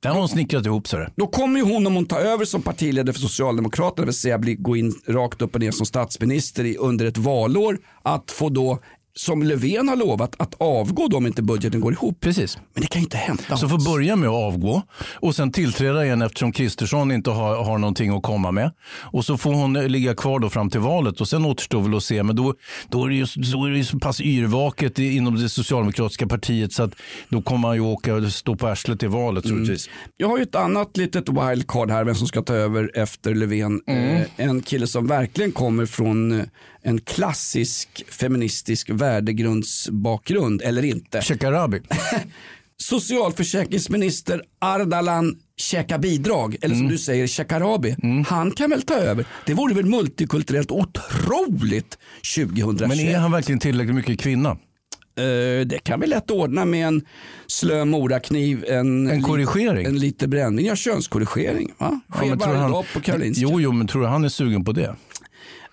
[SPEAKER 3] Den har hon snickrat ihop. Så det.
[SPEAKER 2] Då kommer ju hon om hon tar över som partiledare för Socialdemokraterna, det vill säga bli, gå in rakt upp och ner som statsminister i, under ett valår, att få då, som Löfven har lovat, att avgå då om inte budgeten går ihop.
[SPEAKER 3] Precis.
[SPEAKER 2] Men det kan ju inte hända.
[SPEAKER 3] Så får börja med att avgå och sen tillträda igen eftersom Kristersson inte har, har någonting att komma med. Och så får hon ligga kvar då fram till valet och sen återstår väl att se. Men då, då, är, det ju, då är det ju så pass yrvaket inom det socialdemokratiska partiet så att då kommer man ju åka och stå på arslet i valet troligtvis.
[SPEAKER 2] Jag har ju ett annat litet wildcard här, vem som ska ta över efter Löfven.
[SPEAKER 3] Mm.
[SPEAKER 2] Eh, en kille som verkligen kommer från eh, en klassisk feministisk värdegrundsbakgrund, eller inte.
[SPEAKER 3] Shekarabi.
[SPEAKER 2] Socialförsäkringsminister Ardalan käka bidrag, eller
[SPEAKER 3] Mm.
[SPEAKER 2] som du säger Shekarabi, han kan väl ta över. Det vore väl multikulturellt otroligt 2021.
[SPEAKER 3] Men är han verkligen tillräckligt mycket kvinna?
[SPEAKER 2] Eh, det kan vi lätt ordna med en slö morakniv, en,
[SPEAKER 3] En korrigering?
[SPEAKER 2] en lite brännvin, ja könskorrigering. Va? Sker
[SPEAKER 3] tror
[SPEAKER 2] varje dag på Karolinska.
[SPEAKER 3] Jo, jo, men tror du han är sugen på det?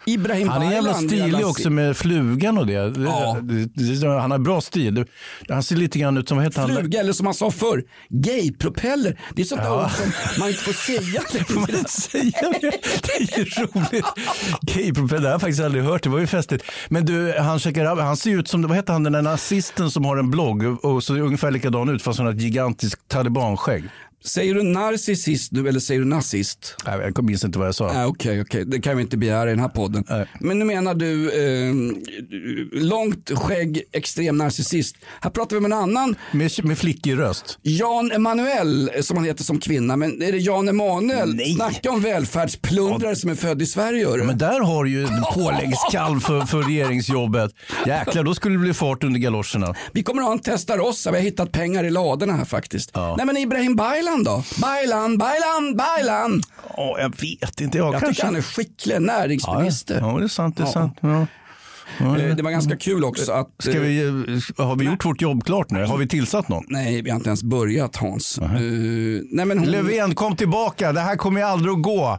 [SPEAKER 2] Ibrahim
[SPEAKER 3] Han är jävla stilig också med flugan och det. Det-
[SPEAKER 2] Ja.
[SPEAKER 3] det- det- Han har bra stil. Det- Han ser lite grann ut som, vad heter han?
[SPEAKER 2] Fluga eller som man sa förr, gaypropeller. Det är sånt där ord som man inte får säga.
[SPEAKER 3] Får man inte säga det? Det är ju roligt. Gaypropeller, det har jag faktiskt aldrig hört. Det var ju festligt. Men du, han, Shekarabi, han ser ut som, vad heter han, den där nazisten som har en blogg och så ungefär likadan ut fast han har ett gigantiskt talibanskägg.
[SPEAKER 2] Säger du narcissist nu eller säger du nazist?
[SPEAKER 3] Nej, Jag minns inte vad jag sa.
[SPEAKER 2] Okej, okej, det kan vi inte begära i den här podden.
[SPEAKER 3] Nej.
[SPEAKER 2] Men nu menar du eh, långt skägg, extrem narcissist. Här pratar vi med en annan,
[SPEAKER 3] Med, med flickig röst.
[SPEAKER 2] Jan Emanuel, som han heter som kvinna. Men är det Jan Emanuel?
[SPEAKER 3] Nej.
[SPEAKER 2] Snacka om välfärdsplundrare som är född i Sverige. hörru.
[SPEAKER 3] Men där har du ju en påläggskalv för, för regeringsjobbet. Jäklar, då skulle det bli fart under galoscherna.
[SPEAKER 2] Vi kommer att ha en Testarossa, vi har hittat pengar i ladorna här faktiskt.
[SPEAKER 3] Ja.
[SPEAKER 2] Nej men Ibrahim Baylan då? Baylan, Baylan, Baylan.
[SPEAKER 3] Ja, jag vet inte. Jag,
[SPEAKER 2] Jag
[SPEAKER 3] kanske...
[SPEAKER 2] tycker han är skicklig,
[SPEAKER 3] Ja,
[SPEAKER 2] näringsminister.
[SPEAKER 3] ja, det är sant. Det är
[SPEAKER 2] Ja.
[SPEAKER 3] sant. Ja.
[SPEAKER 2] Eh, Det var ganska kul också att...
[SPEAKER 3] Ska
[SPEAKER 2] eh,
[SPEAKER 3] vi, eh, har vi gjort vårt jobb klart nu? Har vi tillsatt någon?
[SPEAKER 2] Nej, vi har inte ens börjat Hans. Eh, nej, men hon...
[SPEAKER 3] Löfven, kom tillbaka. Det här kommer ju aldrig att gå.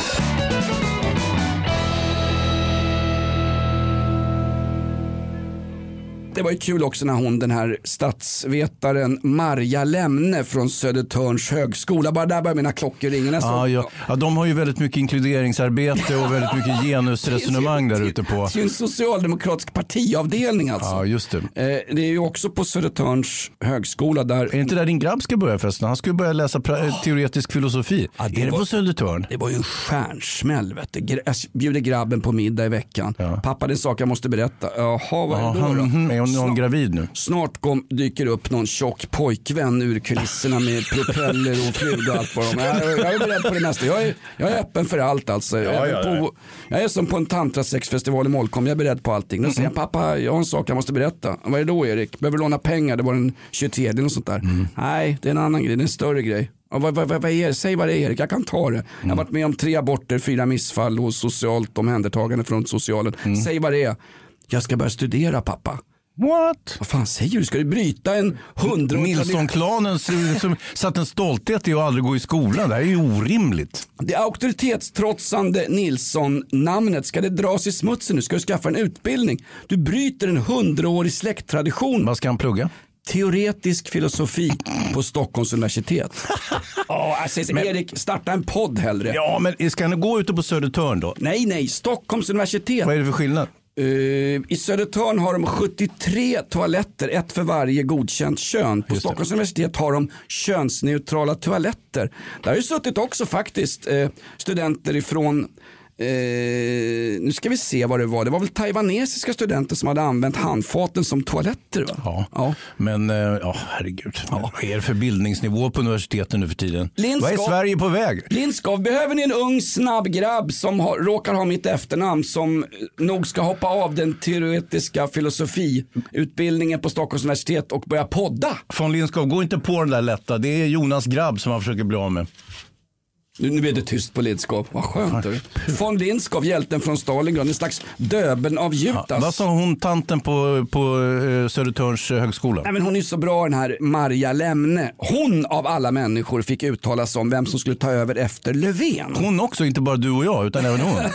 [SPEAKER 2] Det var ju kul också när hon, den här statsvetaren Marja Lemne från Södertörns högskola, bara där började mina klockor ringa. Såg-
[SPEAKER 3] Ja, ja. Ja, de har ju väldigt mycket inkluderingsarbete och väldigt mycket genusresonemang där ute på.
[SPEAKER 2] Det är ju en socialdemokratisk partiavdelning alltså.
[SPEAKER 3] Ja, just det.
[SPEAKER 2] Eh, Det är ju också på Södertörns högskola där
[SPEAKER 3] Är inte där din grabb ska börja förresten? Han ska ju börja läsa eh, teoretisk filosofi.
[SPEAKER 2] Ja, det
[SPEAKER 3] är det
[SPEAKER 2] var-
[SPEAKER 3] på Södertörn?
[SPEAKER 2] Det var ju en stjärnsmäll. Vet du. Jag bjuder grabben på middag i veckan. Pappa det är en sak jag måste berätta. Jaha, vad är
[SPEAKER 3] Ja,
[SPEAKER 2] det då? då?
[SPEAKER 3] Är hon, hon
[SPEAKER 2] Snart-
[SPEAKER 3] gravid nu?
[SPEAKER 2] Snart kom, dyker upp någon tjock pojkvän ur kulisserna med propeller och fluga och allt vad de är. Jag, jag är beredd på det mesta. Jag är, jag är öppen för allt alltså. jag, är på, jag är som på en tantrasexfestival i Molkom. Jag är beredd på allting. Då säger jag, pappa jag har en sak jag måste berätta. Vad är det då Erik? Behöver du låna pengar? Det var den 23 eller något sånt där. Nej, det är en annan grej. Det är en större grej. Ja, vad, vad, vad, vad är det? Säg vad det är Erik, jag kan ta det. Jag har varit med om tre aborter, fyra missfall och socialt omhändertagande från socialen. Säg vad det är. Jag ska börja studera pappa.
[SPEAKER 3] What?
[SPEAKER 2] Vad fan säger du? Ska du bryta en hundra
[SPEAKER 3] Nilsson-klanen satt en stolthet i att aldrig gå i skolan. Det här är ju orimligt.
[SPEAKER 2] Det auktoritetstrotsande Nilsson-namnet, ska det dras i smutsen nu? Ska du skaffa en utbildning? Du bryter en hundraårig släkttradition.
[SPEAKER 3] Vad ska han plugga?
[SPEAKER 2] Teoretisk filosofi på Stockholms universitet. Ja, alltså, Erik, starta en podd hellre.
[SPEAKER 3] Ja, men ska han gå ute på Södertörn då?
[SPEAKER 2] Nej, nej, Stockholms universitet.
[SPEAKER 3] Vad är det för skillnad?
[SPEAKER 2] Eh, I Södertörn har de 73 toaletter, ett för varje godkänt kön. På Stockholms universitet har de könsneutrala toaletter. Där har ju suttit också faktiskt eh, studenter ifrån Eh, nu ska vi se vad det var. Det var väl taiwanesiska studenter som hade använt handfaten som toaletter. Va?
[SPEAKER 3] Ja,
[SPEAKER 2] Ja.
[SPEAKER 3] men eh, ja, herregud. Vad är det för bildningsnivå på universiteten nu för tiden?
[SPEAKER 2] Lindskog-
[SPEAKER 3] Vad är Sverige på väg?
[SPEAKER 2] Lindskov, behöver ni en ung snabb grabb som har, råkar ha mitt efternamn som eh, nog ska hoppa av den teoretiska filosofiutbildningen på Stockholms universitet och börja podda?
[SPEAKER 3] Von Lindskov, gå inte på den där lätta. Det är Jonas grabb som han försöker bli av med.
[SPEAKER 2] Nu, nu är det tyst på Lindskov. Vad skönt. Von Lindskov, hjälten från Stalingrad, en slags döben av Jutas.
[SPEAKER 3] Vad sa hon tanten på, på eh, Södertörns eh, högskola?
[SPEAKER 2] Nej, men hon är så bra den här Marja Lemne. Hon av alla människor fick uttala sig om vem som skulle ta över efter Löfven.
[SPEAKER 3] Hon också, inte bara du och jag, utan även hon.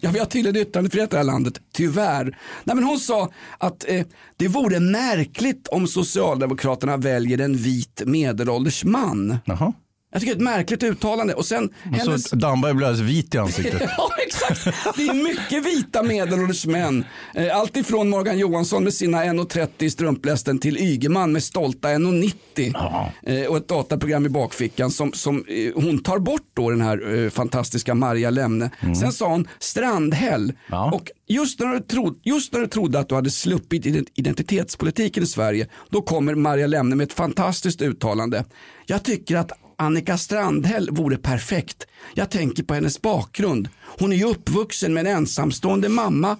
[SPEAKER 2] Ja, vi har tydligen yttrandefrihet i det här landet, tyvärr. Nej, men hon sa att eh, det vore märkligt om Socialdemokraterna väljer en vit medelålders man.
[SPEAKER 3] Jaha.
[SPEAKER 2] Jag tycker det är ett märkligt uttalande. Och sen hennes...
[SPEAKER 3] Så Damberg blir alldeles vit i ansiktet.
[SPEAKER 2] Ja, exakt. Det är mycket vita medelålders män. Eh, Allt ifrån Morgan Johansson med sina 1,30 i strumplästen till Ygeman med stolta 1,90 eh, och ett dataprogram i bakfickan som, som eh, hon tar bort då den här fantastiska Maria Lemne. Sen sa hon Strandhäll.
[SPEAKER 3] Ja.
[SPEAKER 2] Och just när, du trodde, just när du trodde att du hade sluppit ident- identitetspolitiken i Sverige, då kommer Maria Lemne med ett fantastiskt uttalande. Jag tycker att Annika Strandhäll vore perfekt. Jag tänker på hennes bakgrund. Hon är ju uppvuxen med en ensamstående mamma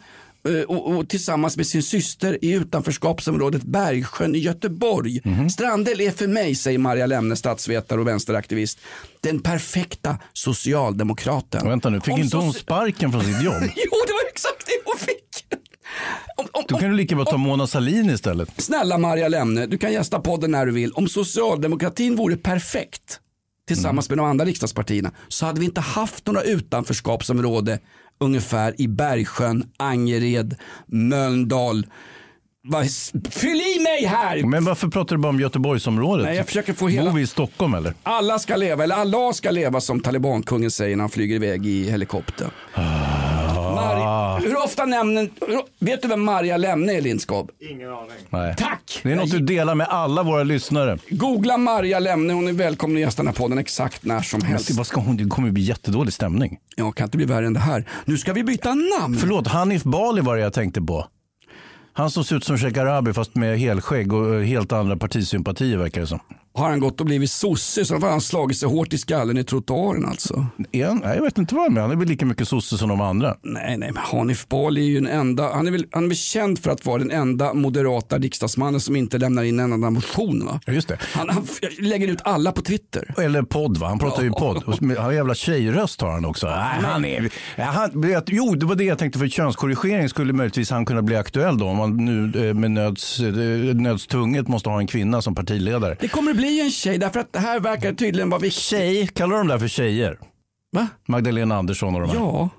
[SPEAKER 2] eh, och, och tillsammans med sin syster i utanförskapsområdet Bergsjön i Göteborg. Strandhäll är för mig, säger Maria Lemne, statsvetare och vänsteraktivist, den perfekta socialdemokraten.
[SPEAKER 3] Vänta nu, fick
[SPEAKER 2] Om
[SPEAKER 3] inte hon sparken från sitt jobb?
[SPEAKER 2] Jo, det var exakt det hon fick. Om, om,
[SPEAKER 3] Då kan du lika bra ta Mona Sahlin istället.
[SPEAKER 2] Snälla Maria Lemne, du kan gästa podden när du vill. Om socialdemokratin vore perfekt tillsammans med de andra riksdagspartierna så hade vi inte haft några utanförskapsområden ungefär i Bergsjön, Angered, Mölndal. Fyll i mig här!
[SPEAKER 3] Men varför pratar du bara om Göteborgsområdet?
[SPEAKER 2] Nej, jag försöker få hela-
[SPEAKER 3] Bor vi i Stockholm eller?
[SPEAKER 2] Alla ska leva, eller Allah ska leva som talibankungen säger när han flyger iväg i helikopter. Marja, hur ofta nämner, vet du vem Marja Lemne är Lindskov?
[SPEAKER 3] Nej.
[SPEAKER 2] Tack!
[SPEAKER 3] Det är något du delar med alla våra lyssnare.
[SPEAKER 2] Googla Marja Lemne, hon är välkommen att gästa den här podden exakt när som
[SPEAKER 3] Men
[SPEAKER 2] helst.
[SPEAKER 3] det, vad ska hon, det kommer bli jättedålig stämning.
[SPEAKER 2] Ja, kan inte bli värre än det här. Nu ska vi byta namn.
[SPEAKER 3] Förlåt, Hanif Bali var det jag tänkte på. Han som ser ut som Shekarabi fast med helskägg och eh, helt andra partisympatier verkar det som.
[SPEAKER 2] Har han gått och blivit sosse så har han slagit sig hårt i skallen i trottoaren alltså.
[SPEAKER 3] Nej, jag vet inte vad han är. Han är väl lika mycket sosse som de andra.
[SPEAKER 2] Nej, nej, men Hanif Bali är ju den enda, han är, väl, han är väl känd för att vara den enda moderata riksdagsmannen som inte lämnar in en enda motion va?
[SPEAKER 3] Ja, just det.
[SPEAKER 2] Han, han lägger ut alla på Twitter.
[SPEAKER 3] Eller podd va? Han pratar ju podd. Han har en jävla tjejröst har han också. Nej, han är, ja, han, jo, det var det jag tänkte för könskorrigering skulle möjligtvis han kunna bli aktuell då. Om man nu eh, med nöds, eh, nödstvunget måste ha en kvinna som partiledare.
[SPEAKER 2] Det kommer att bli en tjej därför att det här verkar tydligen vara viktigt.
[SPEAKER 3] Tjej, kallar de där för tjejer?
[SPEAKER 2] Va?
[SPEAKER 3] Magdalena Andersson och de här.
[SPEAKER 2] Ja.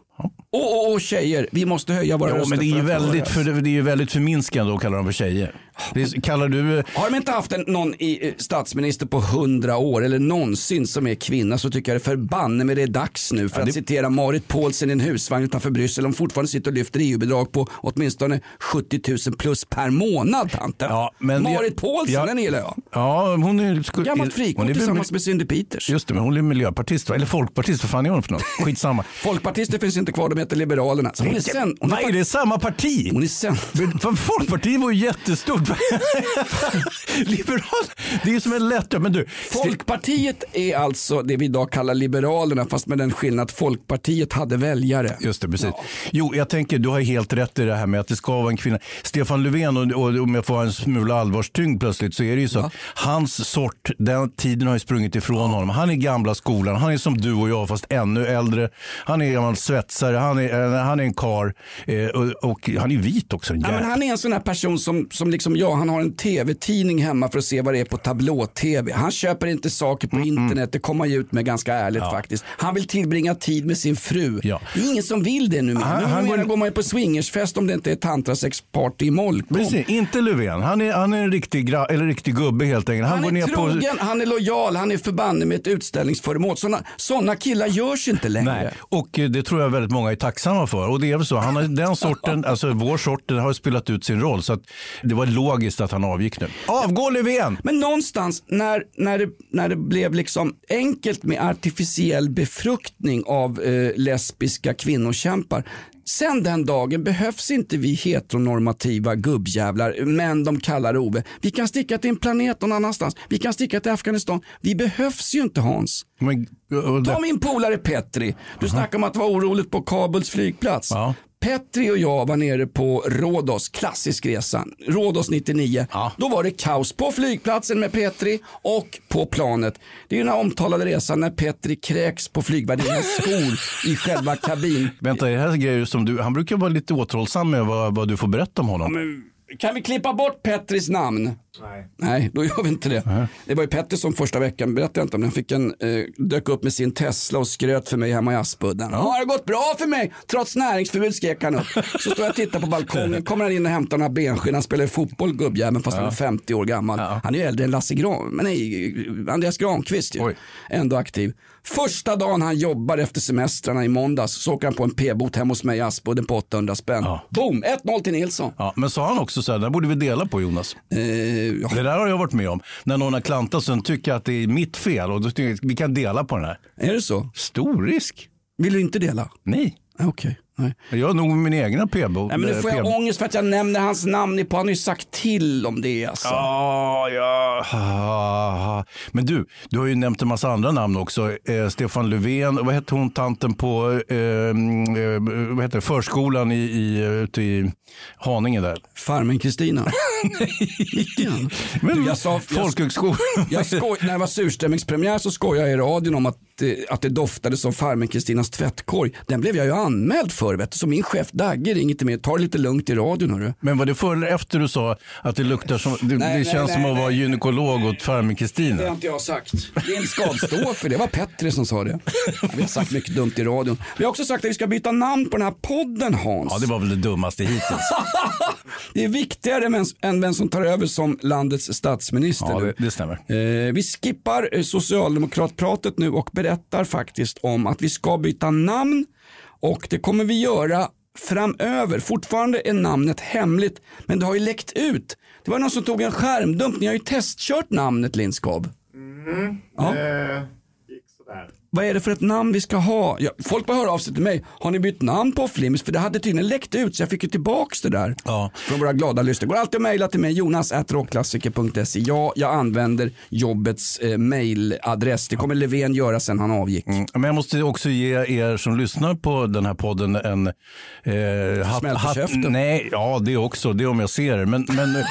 [SPEAKER 2] Och, och, och tjejer, vi måste höja våra
[SPEAKER 3] Ja,
[SPEAKER 2] röster
[SPEAKER 3] men det är, ju väldigt, för, det är ju väldigt förminskande att kalla dem för tjejer. Det är, kallar du...
[SPEAKER 2] Har de inte haft en, någon i, eh, statsminister på hundra år eller någonsin som är kvinna så tycker jag det förbanne med det är dags nu för
[SPEAKER 3] Ja, det-
[SPEAKER 2] att citera Marit Paulsen i en husvagn utanför Bryssel. De fortfarande sitter och lyfter EU-bidrag på åtminstone 70 000 plus per månad tanten.
[SPEAKER 3] Ja, men
[SPEAKER 2] Marit Paulsen,
[SPEAKER 3] Ja.
[SPEAKER 2] den gillar jag.
[SPEAKER 3] Ja, hon är... sku-
[SPEAKER 2] Gammalt frikort
[SPEAKER 3] hon är-
[SPEAKER 2] tillsammans med Cindy Peters.
[SPEAKER 3] Just det, men hon är miljöpartist va? Eller folkpartist, vad fan är hon för något? Skitsamma.
[SPEAKER 2] Folkpartister finns inte kvar, de heter Liberalerna. Så hon är sen. Hon
[SPEAKER 3] är det samma parti?
[SPEAKER 2] Hon är sen.
[SPEAKER 3] Folkpartiet var ju jättestort. Liberal, det är ju som en lätt... Men du,
[SPEAKER 2] Folkpartiet är alltså det vi idag kallar Liberalerna fast med den skillnad att Folkpartiet hade väljare.
[SPEAKER 3] Just det, precis. Jo, jag tänker, du har helt rätt i det här med att det ska vara en kvinna. Stefan Löfven, och, och om jag får en smula allvarstyngd plötsligt, så är det ju så att hans sort, den tiden har ju sprungit ifrån honom. Han är gamla skolan, han är som du och jag fast ännu äldre. Han är gammal svetsare, han är, eh, han är en kar eh, och, och han är vit också.
[SPEAKER 2] Ja, men han är en sån här person som, som liksom jag, han har en tv-tidning hemma för att se vad det är på tablå-tv. Han köper inte saker
[SPEAKER 3] Mm,
[SPEAKER 2] på internet, det kommer ju ut med ganska ärligt faktiskt. Han vill tillbringa tid med sin fru.
[SPEAKER 3] Ja.
[SPEAKER 2] Det är ingen som vill det nu.
[SPEAKER 3] Han- han
[SPEAKER 2] går...
[SPEAKER 3] går-
[SPEAKER 2] man ju på swingersfest om det inte är tantrasexparty i Molkom.
[SPEAKER 3] Precis, inte Löfven. Han är, han är en riktig, gra, eller riktig gubbe helt enkelt. Han,
[SPEAKER 2] Han
[SPEAKER 3] går
[SPEAKER 2] är
[SPEAKER 3] ner
[SPEAKER 2] trogen,
[SPEAKER 3] på...
[SPEAKER 2] han är lojal, han är förbanne med ett utställningsföremål. Såna, såna killar görs inte längre.
[SPEAKER 3] Nej, och eh, det tror jag väldigt många är tacksamma för. Och det är väl så, han har, den sorten, alltså vår sort, har spelat ut sin roll. Så att det var logiskt att han avgick nu. Avgå Löfven!
[SPEAKER 2] Men någonstans när, när, det, när det blev liksom enkelt med artificiell befruktning av eh, lesbiska kvinnokämpar. Sen den dagen behövs inte vi heteronormativa gubbjävlar, men de kallar Ove. Vi kan sticka till en planet någon annanstans. Vi kan sticka till Afghanistan. Vi behövs ju inte Hans.
[SPEAKER 3] Men, det,
[SPEAKER 2] Ta min polare Petri. Du snackade om att det var oroligt på Kabuls flygplats.
[SPEAKER 3] Ja.
[SPEAKER 2] Petri och jag var nere på Rhodos, klassisk resa. Rhodos 99.
[SPEAKER 3] Ja.
[SPEAKER 2] Då var det kaos på flygplatsen med Petri och på planet. Det är ju den här omtalade resan när Petri kräks på flygvärdinnans skor i själva kabin.
[SPEAKER 3] vänta, är det här grejer som du, han brukar vara lite återhållsam med vad, vad du får berätta om honom.
[SPEAKER 2] Kan vi klippa bort Petris namn? Nej. Nej, då gör vi inte det. Det var ju Petri som första veckan, berättade jag inte om den, fick en, eh, dök upp med sin Tesla och skröt för mig hemma i Aspudden. Ja. Har det gått bra för mig? Trots näringsförbud skrek han upp. Så står jag och tittar på balkongen, kommer han in och hämtar några benskinn. Han spelar ju fotboll gubbjäveln fast han är 50 år gammal. Han är ju äldre än Lasse Gran, men nej, Andreas Granqvist ju.
[SPEAKER 3] Oj.
[SPEAKER 2] Ändå aktiv. Första dagen han jobbar efter semestrarna i måndags så åker han på en p-bot hemma hos mig i Aspudden på 800 spänn.
[SPEAKER 3] Ja.
[SPEAKER 2] Boom, 1-0 till Nilsson.
[SPEAKER 3] Ja, men sa han också så här, det borde vi dela på Jonas.
[SPEAKER 2] Eh, ja.
[SPEAKER 3] Det där har jag varit med om. När någon har klantat så tycker jag att det är mitt fel och då tycker jag, vi kan dela på den här.
[SPEAKER 2] Är det så?
[SPEAKER 3] Stor risk.
[SPEAKER 2] Vill du inte dela?
[SPEAKER 3] Nej.
[SPEAKER 2] Ah, Okej. Nej.
[SPEAKER 3] Jag har nog min egna p-bot.
[SPEAKER 2] Nej, men nu får jag ångest för att jag nämner hans namn i på. Han har ju sagt till om det alltså.
[SPEAKER 3] Ja, ja. Ah, Men du, du har ju nämnt en massa andra namn också. Eh, Stefan Löfven, vad hette hon, tanten på eh, eh, vad heter det, förskolan i, i, ute i Haninge där?
[SPEAKER 2] Farmen Kristina. Vilken?
[SPEAKER 3] Men,
[SPEAKER 2] Du, jag sa-
[SPEAKER 3] Folkhögskolan.
[SPEAKER 2] Jag skoj, när det var surstämmingspremiär så skojade jag i radion om att, det- att det doftade som farmen Kristinas tvättkorg. Den blev jag ju anmäld för vet du. Så min chef Dagge ringer till mig. Ta det lite lugnt i radion hörru.
[SPEAKER 3] Men var det före eller efter du sa att det luktar som, det,
[SPEAKER 2] Nej,
[SPEAKER 3] det
[SPEAKER 2] nej,
[SPEAKER 3] känns som
[SPEAKER 2] nej,
[SPEAKER 3] att vara gynekolog åt farmen
[SPEAKER 2] Det har inte jag sagt. Lill ska stå för det. Det var Petri som sa det. Vi har sagt mycket dumt i radion. Vi har också sagt att vi ska byta namn på den här podden Hans.
[SPEAKER 3] Ja, det var väl det dummaste hittills.
[SPEAKER 2] Det är viktigare än, vem som tar över som landets statsminister.
[SPEAKER 3] Ja, det, det stämmer.
[SPEAKER 2] Eh, vi skippar eh, socialdemokratpratet nu och berättar faktiskt om att vi ska byta namn och det kommer vi göra framöver. Fortfarande är namnet hemligt, men det har ju läckt ut. Det var någon som tog en skärmdump. Ni har ju testkört namnet Lindskov. Ja. Vad är det för ett namn vi ska ha? Ja, folk bara hör av sig till mig. Har ni bytt namn på Flims? För det hade tydligen läckt ut så jag fick ju tillbaks det där.
[SPEAKER 3] Ja.
[SPEAKER 2] Från våra glada lyssnare. Går alltid att mejla till mig, jonas.rockklassiker.se. Ja, jag använder jobbets eh, mejladress. Det kommer Löfven göra sen han avgick.
[SPEAKER 3] Mm. Men jag måste också ge er som lyssnar på den här podden en eh,
[SPEAKER 2] på käften.
[SPEAKER 3] Nej, ja det också, det om jag ser er. Men, men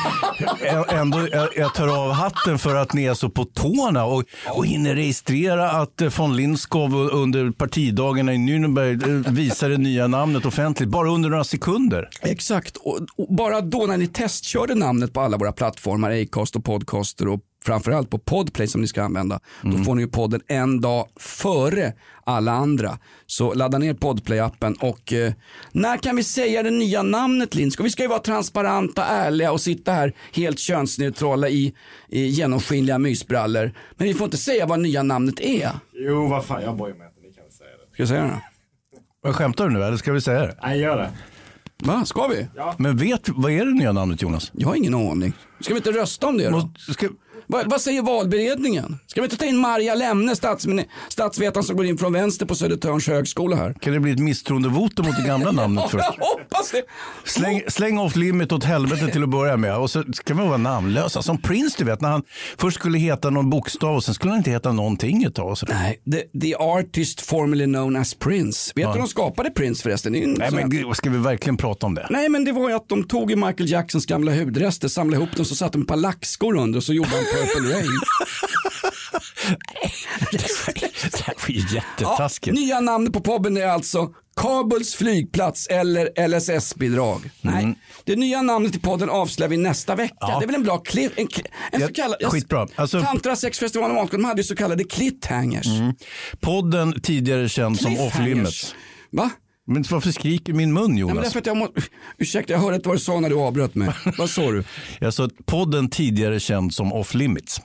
[SPEAKER 3] ändå, jag, jag tar av hatten för att ni är så på tårna och, och hinner registrera att eh, von Lindskov under partidagarna i Nürnberg eh, visar det nya namnet offentligt, bara under några sekunder.
[SPEAKER 2] Exakt, och, och bara då när ni testkörde namnet på alla våra plattformar, Acast och Podcaster och framförallt på Podplay som ni ska använda, då får ni ju podden en dag före alla andra. Så ladda ner Podplay-appen och eh, när kan vi säga det nya namnet Lindskog? Vi ska ju vara transparenta, ärliga och sitta här helt könsneutrala i, i genomskinliga mysbrallor. Men vi får inte säga vad nya namnet är.
[SPEAKER 6] Jo, vad fan, jag bryr mig inte. Ni kan säga det.
[SPEAKER 2] Ska jag säga det?
[SPEAKER 3] Vad Skämtar du nu eller ska vi säga det?
[SPEAKER 6] Nej, gör det.
[SPEAKER 2] Va, ska vi?
[SPEAKER 3] Men vet, vad är det nya namnet Jonas?
[SPEAKER 2] Jag har ingen aning. Ska vi inte rösta om det då?
[SPEAKER 3] Måste, ska,
[SPEAKER 2] Vad, vad säger valberedningen? Ska vi inte ta in Marja Lemne, statsmin- statsvetaren som går in från vänster på Södertörns högskola här?
[SPEAKER 3] kan det bli ett misstroendevotum mot det gamla namnet först?
[SPEAKER 2] Jag hoppas det.
[SPEAKER 3] Släng, släng off limit åt helvete till att börja med. Och så ska man vara namnlösa. Som Prince du vet, när han först skulle heta någon bokstav och sen skulle han inte heta någonting ett tag.
[SPEAKER 2] Nej, the, the artist formerly known as Prince. Vet du hur de skapade Prince förresten?
[SPEAKER 3] Nej, men ska vi verkligen prata om det?
[SPEAKER 2] Nej men det var ju att de tog ju Michael Jacksons gamla hudrester, samlade ihop dem så satte de ett par lackskor under och så gjorde han Purple Rain.
[SPEAKER 3] Det här var ju
[SPEAKER 2] Ja,
[SPEAKER 3] jättetaskigt.
[SPEAKER 2] nya namnet på podden är alltså Kabuls flygplats eller LSS-bidrag. Nej, det nya namnet i podden avslöjar vi nästa vecka.
[SPEAKER 3] Ja.
[SPEAKER 2] Det är väl en bra klipp, en, en
[SPEAKER 3] Ja,
[SPEAKER 2] så kallad,
[SPEAKER 3] skitbra. Alltså-
[SPEAKER 2] Tantra sexfestivalen och de hade ju så kallade cliffhangers.
[SPEAKER 3] Podden tidigare känd som Off. Limits.
[SPEAKER 2] Va?
[SPEAKER 3] Men varför skriker min mun
[SPEAKER 2] Ja, men
[SPEAKER 3] Jonas?
[SPEAKER 2] därför att jag må... Ursäkta, jag hörde inte vad du sa när du avbröt mig. vad sa du?
[SPEAKER 3] Jag sa att podden tidigare känd som Off Limits.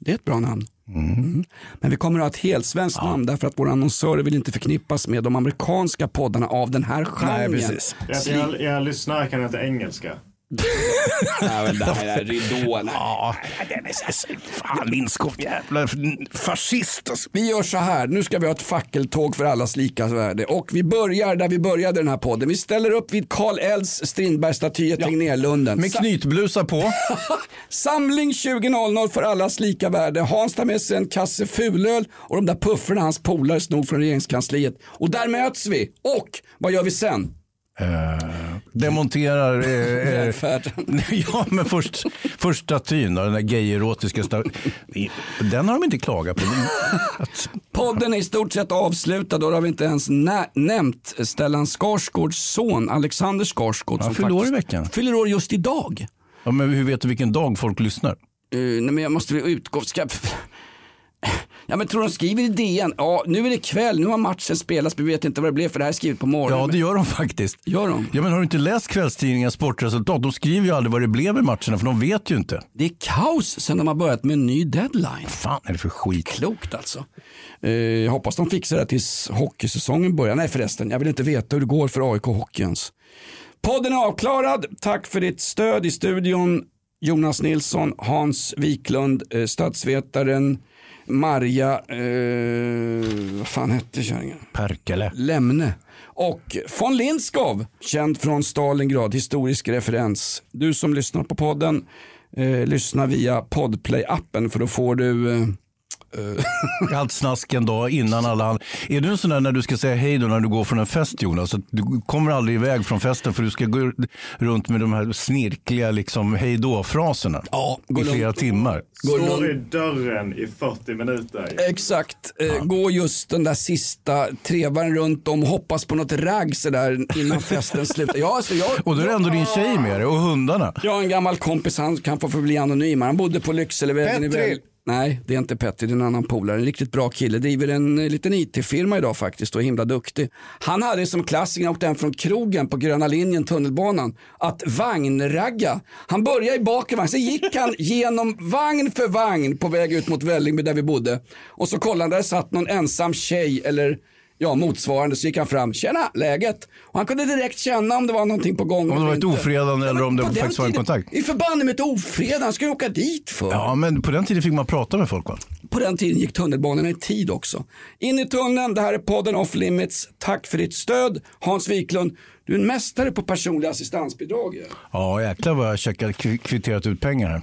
[SPEAKER 2] Det är ett bra namn. Mm. Men vi kommer att ha ett helt svenskt namn därför att våra annonsörer vill inte förknippas med de amerikanska poddarna av den här genren.
[SPEAKER 3] Nej, precis.
[SPEAKER 6] Att era, era lyssnare kan inte engelska.
[SPEAKER 2] Nej, men det här är ridån.
[SPEAKER 3] Ja, den är så... Fan, Lindskov jävla fascist. Alltså.
[SPEAKER 2] Vi gör så här, nu ska vi ha ett fackeltåg för allas lika värde och vi börjar där vi började den här podden. Vi ställer upp vid Karl Ells Strindbergsstaty i Tegnérlunden.
[SPEAKER 3] Med
[SPEAKER 2] Sa-
[SPEAKER 3] knytblusar på.
[SPEAKER 2] Samling 20.00 för allas lika värde. Hans tar med sig en kasse fulöl och de där pufferna hans polare snor från regeringskansliet. Och där möts vi. Och vad gör vi sen?
[SPEAKER 3] Demonterar... Eh, eh, ja, men först, först statyn, den där gay-erotiska statyn. Den har de inte klagat på. Att-
[SPEAKER 2] Podden är i stort sett avslutad och då har vi inte ens nä- nämnt Stellan Skarsgårds son Alexander Skarsgård.
[SPEAKER 3] Han fyller år i veckan.
[SPEAKER 2] Fyller år just idag.
[SPEAKER 3] Ja, men hur vet du vilken dag folk lyssnar?
[SPEAKER 2] Uh, nej, men jag måste utgå... Ska... Ja men tror de skriver i DN, ja nu är det kväll, nu har matchen spelats, men vi vet inte vad det blev för det här är skrivet på morgonen.
[SPEAKER 3] Ja, det gör de faktiskt.
[SPEAKER 2] Gör de?
[SPEAKER 3] Ja, men har du inte läst kvällstidningens sportresultat? De skriver ju aldrig vad det blev i matcherna, för de vet ju inte.
[SPEAKER 2] Det är kaos sen de har börjat med en ny deadline.
[SPEAKER 3] fan är det för skit?
[SPEAKER 2] Klokt alltså. Eh, jag hoppas de fixar det tills hockeysäsongen börjar. Nej förresten, jag vill inte veta hur det går för AIK Hockey ens. Podden är avklarad. Tack för ditt stöd i studion. Jonas Nilsson, Hans Wiklund, eh, statsvetaren Marja, eh, vad fan hette kärringen?
[SPEAKER 3] Perkele.
[SPEAKER 2] Lemne. Och von Lindskov, känd från Stalingrad, historisk referens. Du som lyssnar på podden, eh, lyssna via Podplay-appen för då får du eh,
[SPEAKER 3] Allt snask en dag innan alla andra. Är du en sån där när du ska säga hej då när du går från en fest Jonas? Att du kommer aldrig iväg från festen för du ska gå runt med de här snirkliga liksom hej då-fraserna
[SPEAKER 2] Ja, gå
[SPEAKER 3] i flera
[SPEAKER 2] lugnt.
[SPEAKER 3] timmar.
[SPEAKER 6] Står i dörren i 40 minuter.
[SPEAKER 2] Exakt, eh, gå just den där sista trevaren runt om, hoppas på något ragg sådär innan festen slutar. Ja, alltså jag,
[SPEAKER 3] Och då är det ändå din tjej med dig och hundarna.
[SPEAKER 2] jag har en gammal kompis, han kan få förbli anonym. Han bodde på Lyckselevägen i! Väl. Nej, det är inte Petri, det är en annan polare. En riktigt bra kille. Driver en eh, liten IT-firma idag faktiskt och är himla duktig. Han hade som klassiker, han åkte hem från krogen på Gröna linjen, tunnelbanan, att vagnragga. Han började i bakre vagn, sen gick han genom vagn för vagn på väg ut mot Vällingby där vi bodde. Och så kollade han, där satt någon ensam tjej eller ja, motsvarande så gick han fram, tjena, läget? Och han kunde direkt känna om det var någonting på gång.
[SPEAKER 3] Om det var ett ofredande eller om det faktiskt var en
[SPEAKER 2] tiden-
[SPEAKER 3] kontakt.
[SPEAKER 2] I förbannat med ett ofredande, han skulle åka dit för.
[SPEAKER 3] Ja, men på den tiden fick man prata med folk va?
[SPEAKER 2] På den tiden gick tunnelbanorna i tid också. In i tunneln, det här är podden Off Limits. Tack för ditt stöd. Hans Wiklund, du är en mästare på personliga assistansbidrag. ju.
[SPEAKER 3] Ja, jäklar vad jag har kvitterat ut pengar här.